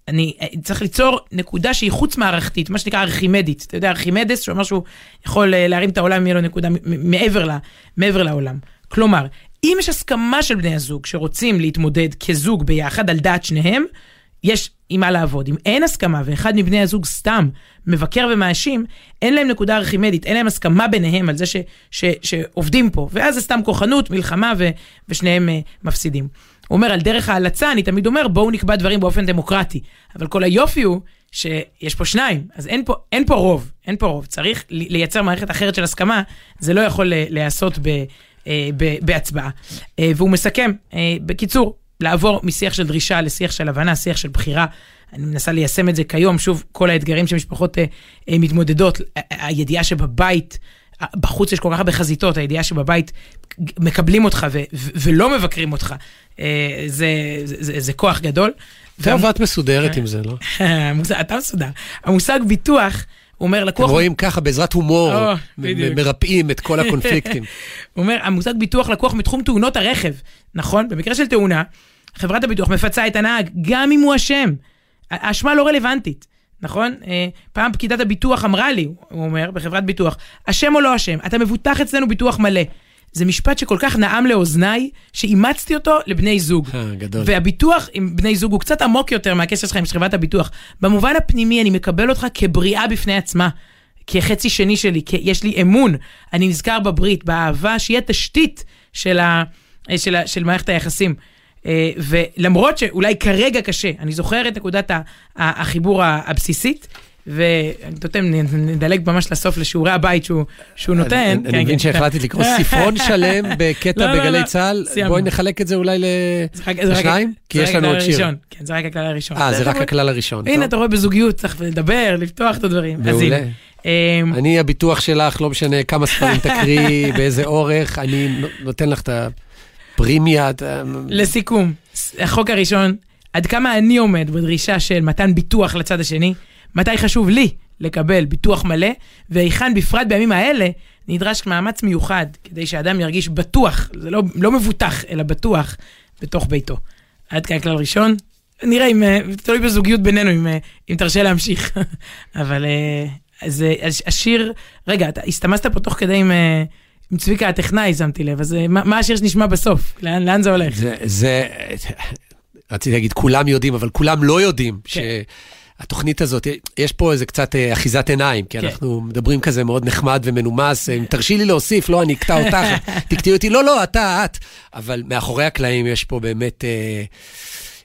אני אה, צריך ליצור נקודה שהיא חוץ מערכתית, מה שנקרא ארכימדית. אתה יודע, ארכימדס, שהוא אמר שהוא יכול אה, להרים את העולם אם יהיה לו נקודה מעבר, לה, מעבר לעולם. כלומר, אם יש הסכמה של בני הזוג שרוצים להתמודד כזוג ביחד על דעת שניהם, יש עם מה לעבוד. אם אין הסכמה ואחד מבני הזוג סתם מבקר ומאשים, אין להם נקודה ארכימדית, אין להם הסכמה ביניהם על זה ש, ש, שעובדים פה, ואז זה סתם כוחנות, מלחמה ו, ושניהם uh, מפסידים. הוא אומר, על דרך ההלצה, אני תמיד אומר, בואו נקבע דברים באופן דמוקרטי. אבל כל היופי הוא שיש פה שניים, אז אין פה, אין פה רוב, אין פה רוב. צריך לי- לייצר מערכת אחרת של הסכמה, זה לא יכול להיעשות אה, בהצבעה. אה, והוא מסכם, אה, בקיצור, לעבור משיח של דרישה לשיח של הבנה, שיח של בחירה. אני מנסה ליישם את זה כיום, שוב, כל האתגרים שמשפחות מתמודדות, הידיעה שבבית, בחוץ יש כל כך הרבה חזיתות, הידיעה שבבית מקבלים אותך ו- ו- ולא מבקרים אותך, אה, זה, זה, זה, זה כוח גדול. טוב, והמ- את מסודרת. עם זה, לא? אתה מסודר. המושג ביטוח, הוא אומר אתם לקוח... רואים ככה, בעזרת הומור, בדיוק. מ- מרפאים את כל הקונפליקטים. הוא אומר, המושג ביטוח לקוח מתחום תאונות הרכב, נכון? במקרה של תאונה, חברת הביטוח מפצה את הנהג, גם אם הוא אשם. האשמה לא רלוונטית, נכון? אה, פעם פקידת הביטוח אמרה לי, הוא אומר, בחברת ביטוח, אשם או לא אשם, אתה מבוטח אצלנו ביטוח מלא. זה משפט שכל כך נעם לאוזניי, שאימצתי אותו לבני זוג. אה, גדול. והביטוח עם בני זוג הוא קצת עמוק יותר מהקשר שלך עם חברת הביטוח. במובן הפנימי, אני מקבל אותך כבריאה בפני עצמה. כחצי שני שלי, כי יש לי אמון, אני נזכר בברית, באהבה, שהיא התשתית של, ה, של, ה, של מערכת היחסים. אה, ולמרות שאולי כרגע קשה, אני זוכר את נקודת ה- ה- החיבור ה- הבסיסית, ואני נותן, נדלג ממש לסוף לשיעורי הבית שהוא, שהוא נותן. אני- כן, אני מבין כן. שהחלטתי לקרוא ספרון שלם בקטע לא, לא, בגלי לא. צה"ל. בואי נחלק את זה אולי זה רק- זה רק- לשניים, כי זה יש רק לנו עוד שיר. כן, זה רק הכלל הראשון. אה, זה רק אתה רואה- הכלל הראשון. הנה, טוב. אתה רואה בזוגיות, צריך לדבר, לפתוח את הדברים. מעולה. אמ, אני הביטוח שלך, לא משנה כמה ספרים תקריאי, באיזה אורך, אני נו- נותן לך את הפרימיה. את ה- לסיכום, החוק הראשון, עד כמה אני עומד בדרישה של מתן ביטוח לצד השני, מתי חשוב לי לקבל ביטוח מלא, והיכן בפרט בימים האלה נדרש מאמץ מיוחד כדי שאדם ירגיש בטוח, זה לא, לא מבוטח, אלא בטוח, בתוך ביתו. עד כאן כלל ראשון. נראה אם, אה, תלוי בזוגיות בינינו, אם, אה, אם תרשה להמשיך. אבל אה, אז אה, השיר, רגע, אתה הסתמסת פה תוך כדי עם, אה, עם צביקה הטכנאי, שמתי לב, אז אה, מה, מה השיר שנשמע בסוף? לאן, לאן זה הולך? זה, זה, רציתי להגיד כולם יודעים, אבל כולם לא יודעים כן. שהתוכנית הזאת, יש פה איזה קצת אה, אחיזת עיניים, כי כן. אנחנו מדברים כזה מאוד נחמד ומנומס, אם תרשי לי להוסיף, לא, אני אקטע אותך, תקטעי אותי, לא, לא, אתה, את. אבל מאחורי הקלעים יש פה באמת, אה,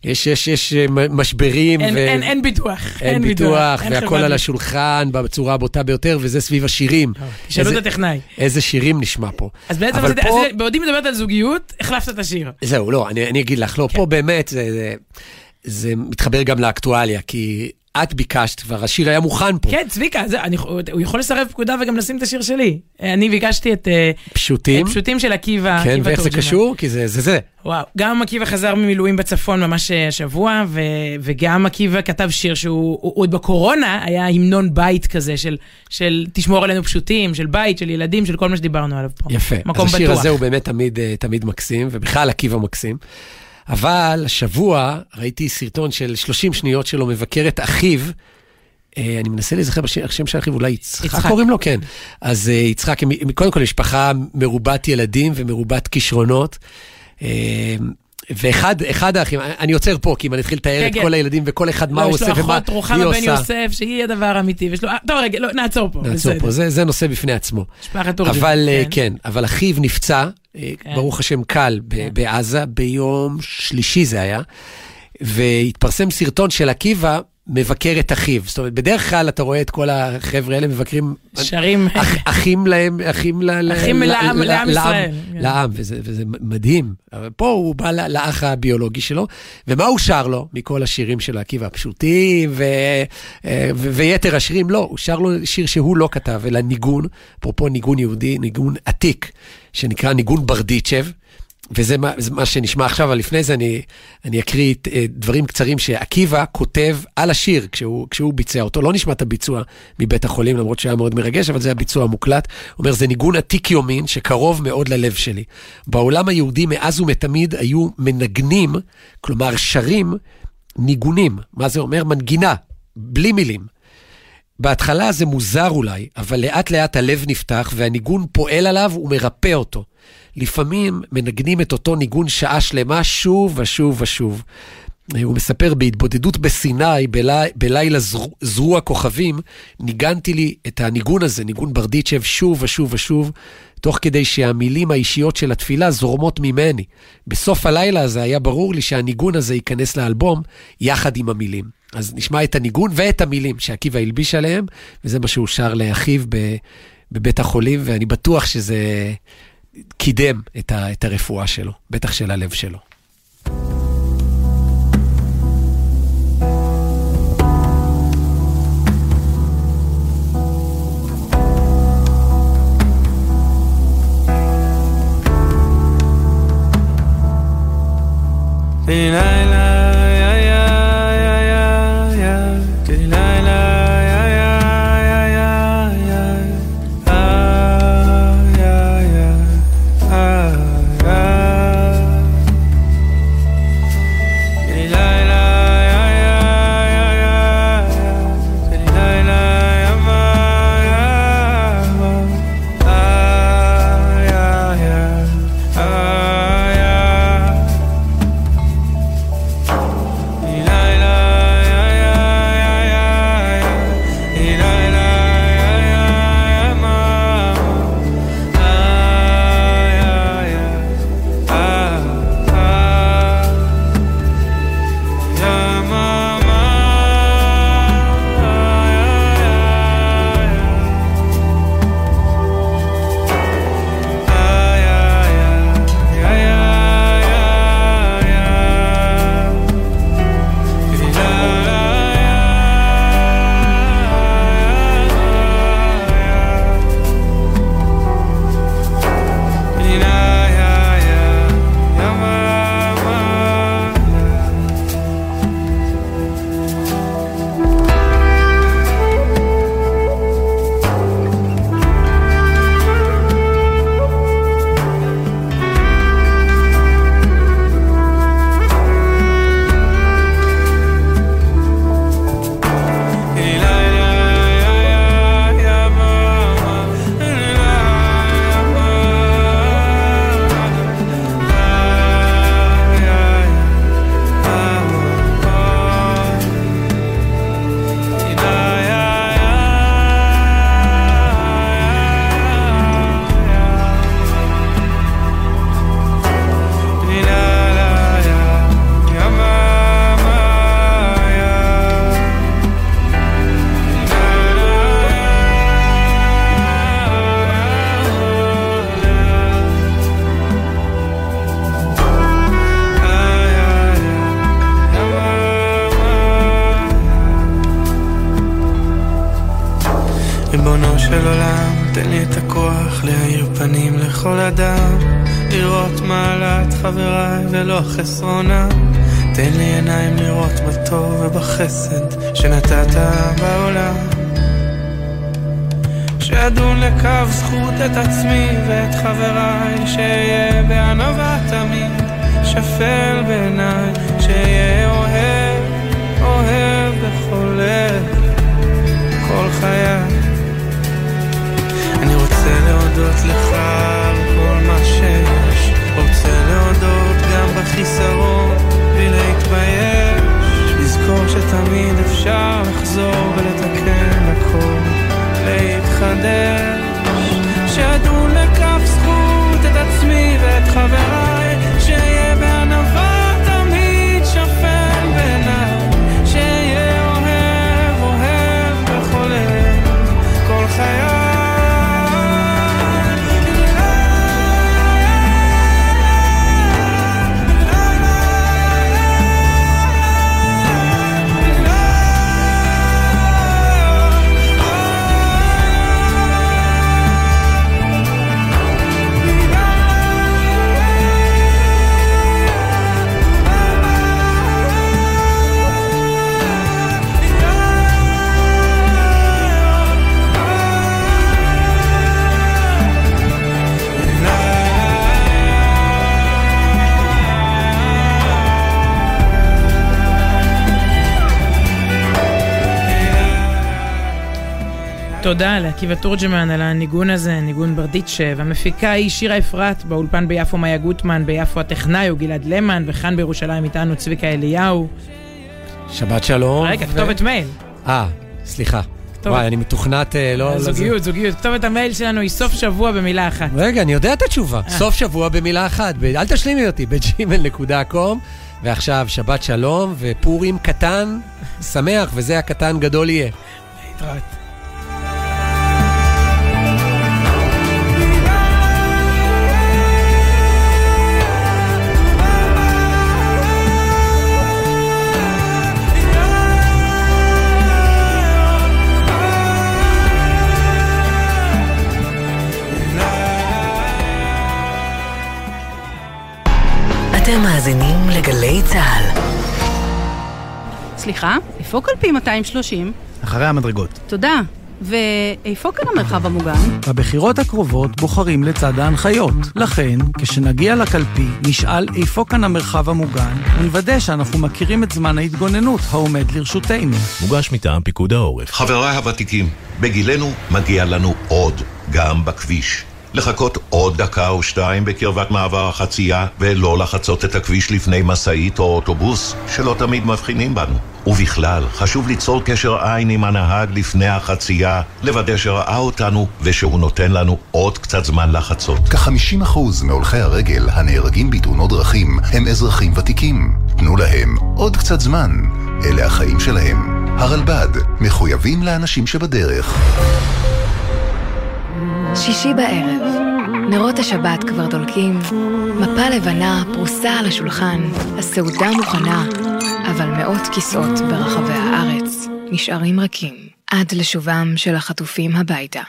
יש, יש, יש אה, משברים. אין, ו- אין, אין ביטוח. אין ביטוח, אין והכל על. השולחן בצורה הבוטה ביותר, וזה סביב השירים. תשאלו איזה- את הטכנאי. איזה שירים נשמע פה. אז בעצם, אז, פה- אז, בעודי מדברת על זוגיות, החלפת את השיר. זהו, לא, אני, אני אגיד לך, לא, כן. פה באמת זה, זה, זה מתחבר גם לאקטואליה, כי את ביקשת, כבר השיר היה מוכן פה. כן, צביקה, זה, אני, הוא יכול לסרב פקודה וגם לשים את השיר שלי. אני ביקשתי את אה, פשוטים. פשוטים של עקיבא. כן, עקיבא ואיך זה. קשור? כי זה זה. זה. וואו, גם עקיבא חזר ממילואים בצפון ממש אה, השבוע, ו, וגם עקיבא כתב שיר שהוא הוא, עוד בקורונה היה המנון בית כזה של, של תשמור עלינו פשוטים, של בית, של ילדים, של כל מה שדיברנו עליו פה. יפה. מקום אז השיר בטוח. הזה הוא באמת תמיד, אה, תמיד מקסים, ובכלל עקיבא מקסים. אבל השבוע ראיתי סרטון של 30 שניות שלו מבקר את אחיו. אה, אני מנסה להיזכר בשם של אחיו, אולי יצחק יצחק. קוראים לו? כן. אז אה, יצחק, קודם כל משפחה מרובת ילדים ומרובת כישרונות. אה, ואחד אחד האחים, אני עוצר פה, כי אם אני אתחיל לתאר כן, את כן. כל הילדים וכל אחד מה לא, הוא יש עושה לו ומה אחות היא רוחמה בן עושה. יוסף, שהיא הדבר האמיתי, ויש לו... טוב, רגע, לא, נעצור פה. נעצור. פה, זה, זה נושא בפני עצמו. משפחת. אבל אה, כן, אבל אחיו נפצע, כן. ברוך השם קל, כן. בעזה, ביום שלישי זה היה, והתפרסם סרטון של עקיבא מבקר את אחיו. זאת אומרת, בדרך כלל אתה רואה את כל החבר'ה האלה מבקרים... שרים, אח, אחים להם, אחים ל, אחים ל- לעם- ל- לעם ישראל, כן. לעם, וזה, וזה מדהים. אבל פה הוא בא לאח הביולוגי שלו, ומה הוא שר לו מכל השירים של עקיבא הפשוטים ו, אה, ו, ויתר השירים? לא, הוא שר לו שיר שהוא לא כתב, אלא ניגון, אפרופו ניגון יהודי, ניגון עתיק, שנקרא ניגון ברדיצ'ב. וזה מה, מה שנשמע עכשיו, אבל לפני זה אני, אני אקריא אה, דברים קצרים שעקיבא כותב על השיר כשהוא, כשהוא ביצע אותו. לא נשמע את הביצוע מבית החולים, למרות שהיה מאוד מרגש, אבל זה הביצוע המוקלט. הוא אומר, זה ניגון עתיק יומין שקרוב מאוד ללב שלי. בעולם היהודי מאז ומתמיד היו מנגנים, כלומר שרים, ניגונים. מה זה אומר? מנגינה, בלי מילים. בהתחלה זה מוזר אולי, אבל לאט לאט הלב נפתח והניגון פועל עליו ומרפא אותו. לפעמים מנגנים את אותו ניגון שעה שלמה שוב ושוב ושוב. הוא מספר, בהתבודדות בסיני, בלי, בלילה זרו, זרוע כוכבים, ניגנתי לי את הניגון הזה, ניגון ברדיצ'ב, שוב ושוב ושוב, תוך כדי שהמילים האישיות של התפילה זורמות ממני. בסוף הלילה הזה היה ברור לי שהניגון הזה ייכנס לאלבום יחד עם המילים. אז נשמע את הניגון ואת המילים שעקיבא הלביש עליהם, וזה מה שהוא שר לאחיו ב, בבית החולים, ואני בטוח שזה קידם את, ה, את הרפואה שלו, בטח של הלב שלו. ריבונו של עולם, תן לי את הכוח להאיר פנים לכל אדם, לראות מעלת חבריי ולא חסרונה. תן לי עיניים לראות בטוב ובחסד שנתת בעולם. שאדון לקו זכות את עצמי ואת חבריי, שאהיה בענווה תמיד, שפל בעיניי, שאהיה אוהב, אוהב בכל כל חיי. רוצה להודות לך על כל מה שיש, רוצה להודות גם בחיסרון, בלי להתבייש, לזכור שתמיד אפשר לחזור ולתקן הכל, להתחדש, שאדון לכף זכות את עצמי ואת חבריי, תודה לעקיבא תורג'מן על הניגון הזה, ניגון ברדיצ'ה, והמפיקה היא שירה אפרת, באולפן ביפו מאיה גוטמן, ביפו הטכנאי הוא גלעד למן, וכאן בירושלים איתנו צביקה אליהו. שבת שלום. רגע, ו- כתובת מייל. אה, סליחה. טוב. וואי, אני מתוכנת אה, לא... לזה. זוגיות, זוגיות. כתובת המייל שלנו היא סוף שבוע במילה אחת. רגע, אני יודע את התשובה. סוף שבוע במילה אחת. ב- אל תשלימי אותי, בג'ימל.קום. ועכשיו, שבת שלום ופורים קטן, שמח, וזה הקטן גדול יהיה. להתראות. אתם מאזינים לגלי צה"ל. סליחה, איפה קלפי 230? אחרי המדרגות. תודה. ואיפה כאן המרחב המוגן? בבחירות הקרובות בוחרים לצד ההנחיות. לכן, כשנגיע לקלפי, נשאל איפה כאן המרחב המוגן, ונוודא שאנחנו מכירים את זמן ההתגוננות העומד לרשותנו. מוגש מטעם פיקוד העורף. חבריי הוותיקים, בגילנו מגיע לנו עוד, גם בכביש. לחכות עוד דקה או שתיים בקרבת מעבר החצייה, ולא לחצות את הכביש לפני משאית או אוטובוס, שלא תמיד מבחינים בנו. ובכלל, חשוב ליצור קשר עין עם הנהג לפני החצייה, לוודא שראה אותנו ושהוא נותן לנו עוד קצת זמן לחצות. כ-50% מהולכי הרגל הנהרגים בתאונות דרכים הם אזרחים ותיקים. תנו להם עוד קצת זמן. אלה החיים שלהם. הרלב"ד, מחויבים לאנשים שבדרך. שישי בערב, נרות השבת כבר דולקים, מפה לבנה פרוסה על השולחן, הסעודה מוכנה, אבל מאות כיסאות ברחבי הארץ נשארים ריקים, עד לשובם של החטופים הביתה.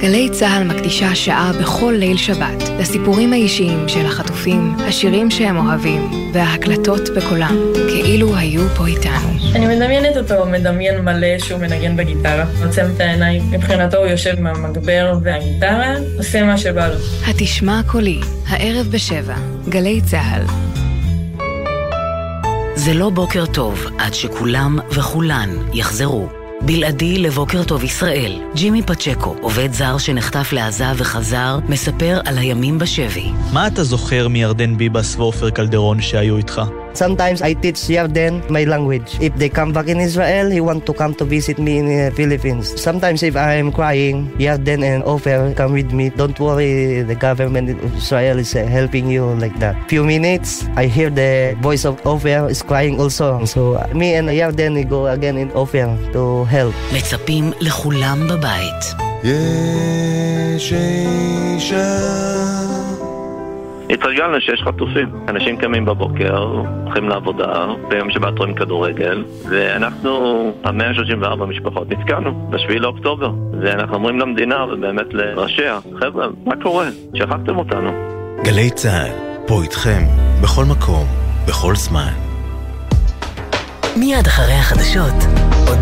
גלי צה"ל מקדישה שעה בכל ליל שבת לסיפורים האישיים של החטופים, השירים שהם אוהבים, וההקלטות בקולם, כאילו היו פה איתנו. אני מדמיינת אותו מדמיין מלא שהוא מנגן בגיטרה, עוצם את העיניים, מבחינתו הוא יושב עם המגבר והגיטרה, עושה מה שבא לו. התשמע קולי, הערב בשבע, גלי צה"ל. זה לא בוקר טוב עד שכולם וכולן יחזרו. בלעדי לבוקר טוב ישראל, ג'ימי פצ'קו, עובד זר שנחטף לעזה וחזר, מספר על הימים בשבי. מה אתה זוכר מירדן ביבס ועופר קלדרון שהיו איתך? Sometimes I teach Yarden my language. If they come back in Israel, he want to come to visit me in the Philippines. Sometimes if I am crying, Yarden and Ofer come with me. Don't worry, the government of Israel is uh, helping you like that. Few minutes, I hear the voice of Ofer is crying also. So uh, me and Yarden we go again in Ofer to help. מצפים לכולם בבית. יש אישה התרגלנו שיש חטופים. אנשים קמים בבוקר, הולכים לעבודה, ביום שבת רואים כדורגל, ואנחנו, ה-134 משפחות, נתקענו ב-7 לאוקטובר. ואנחנו אומרים למדינה, ובאמת לראשיה, חבר'ה, מה קורה? שכחתם אותנו. גלי צה"ל, פה איתכם, בכל מקום, בכל זמן. מיד אחרי החדשות, עוד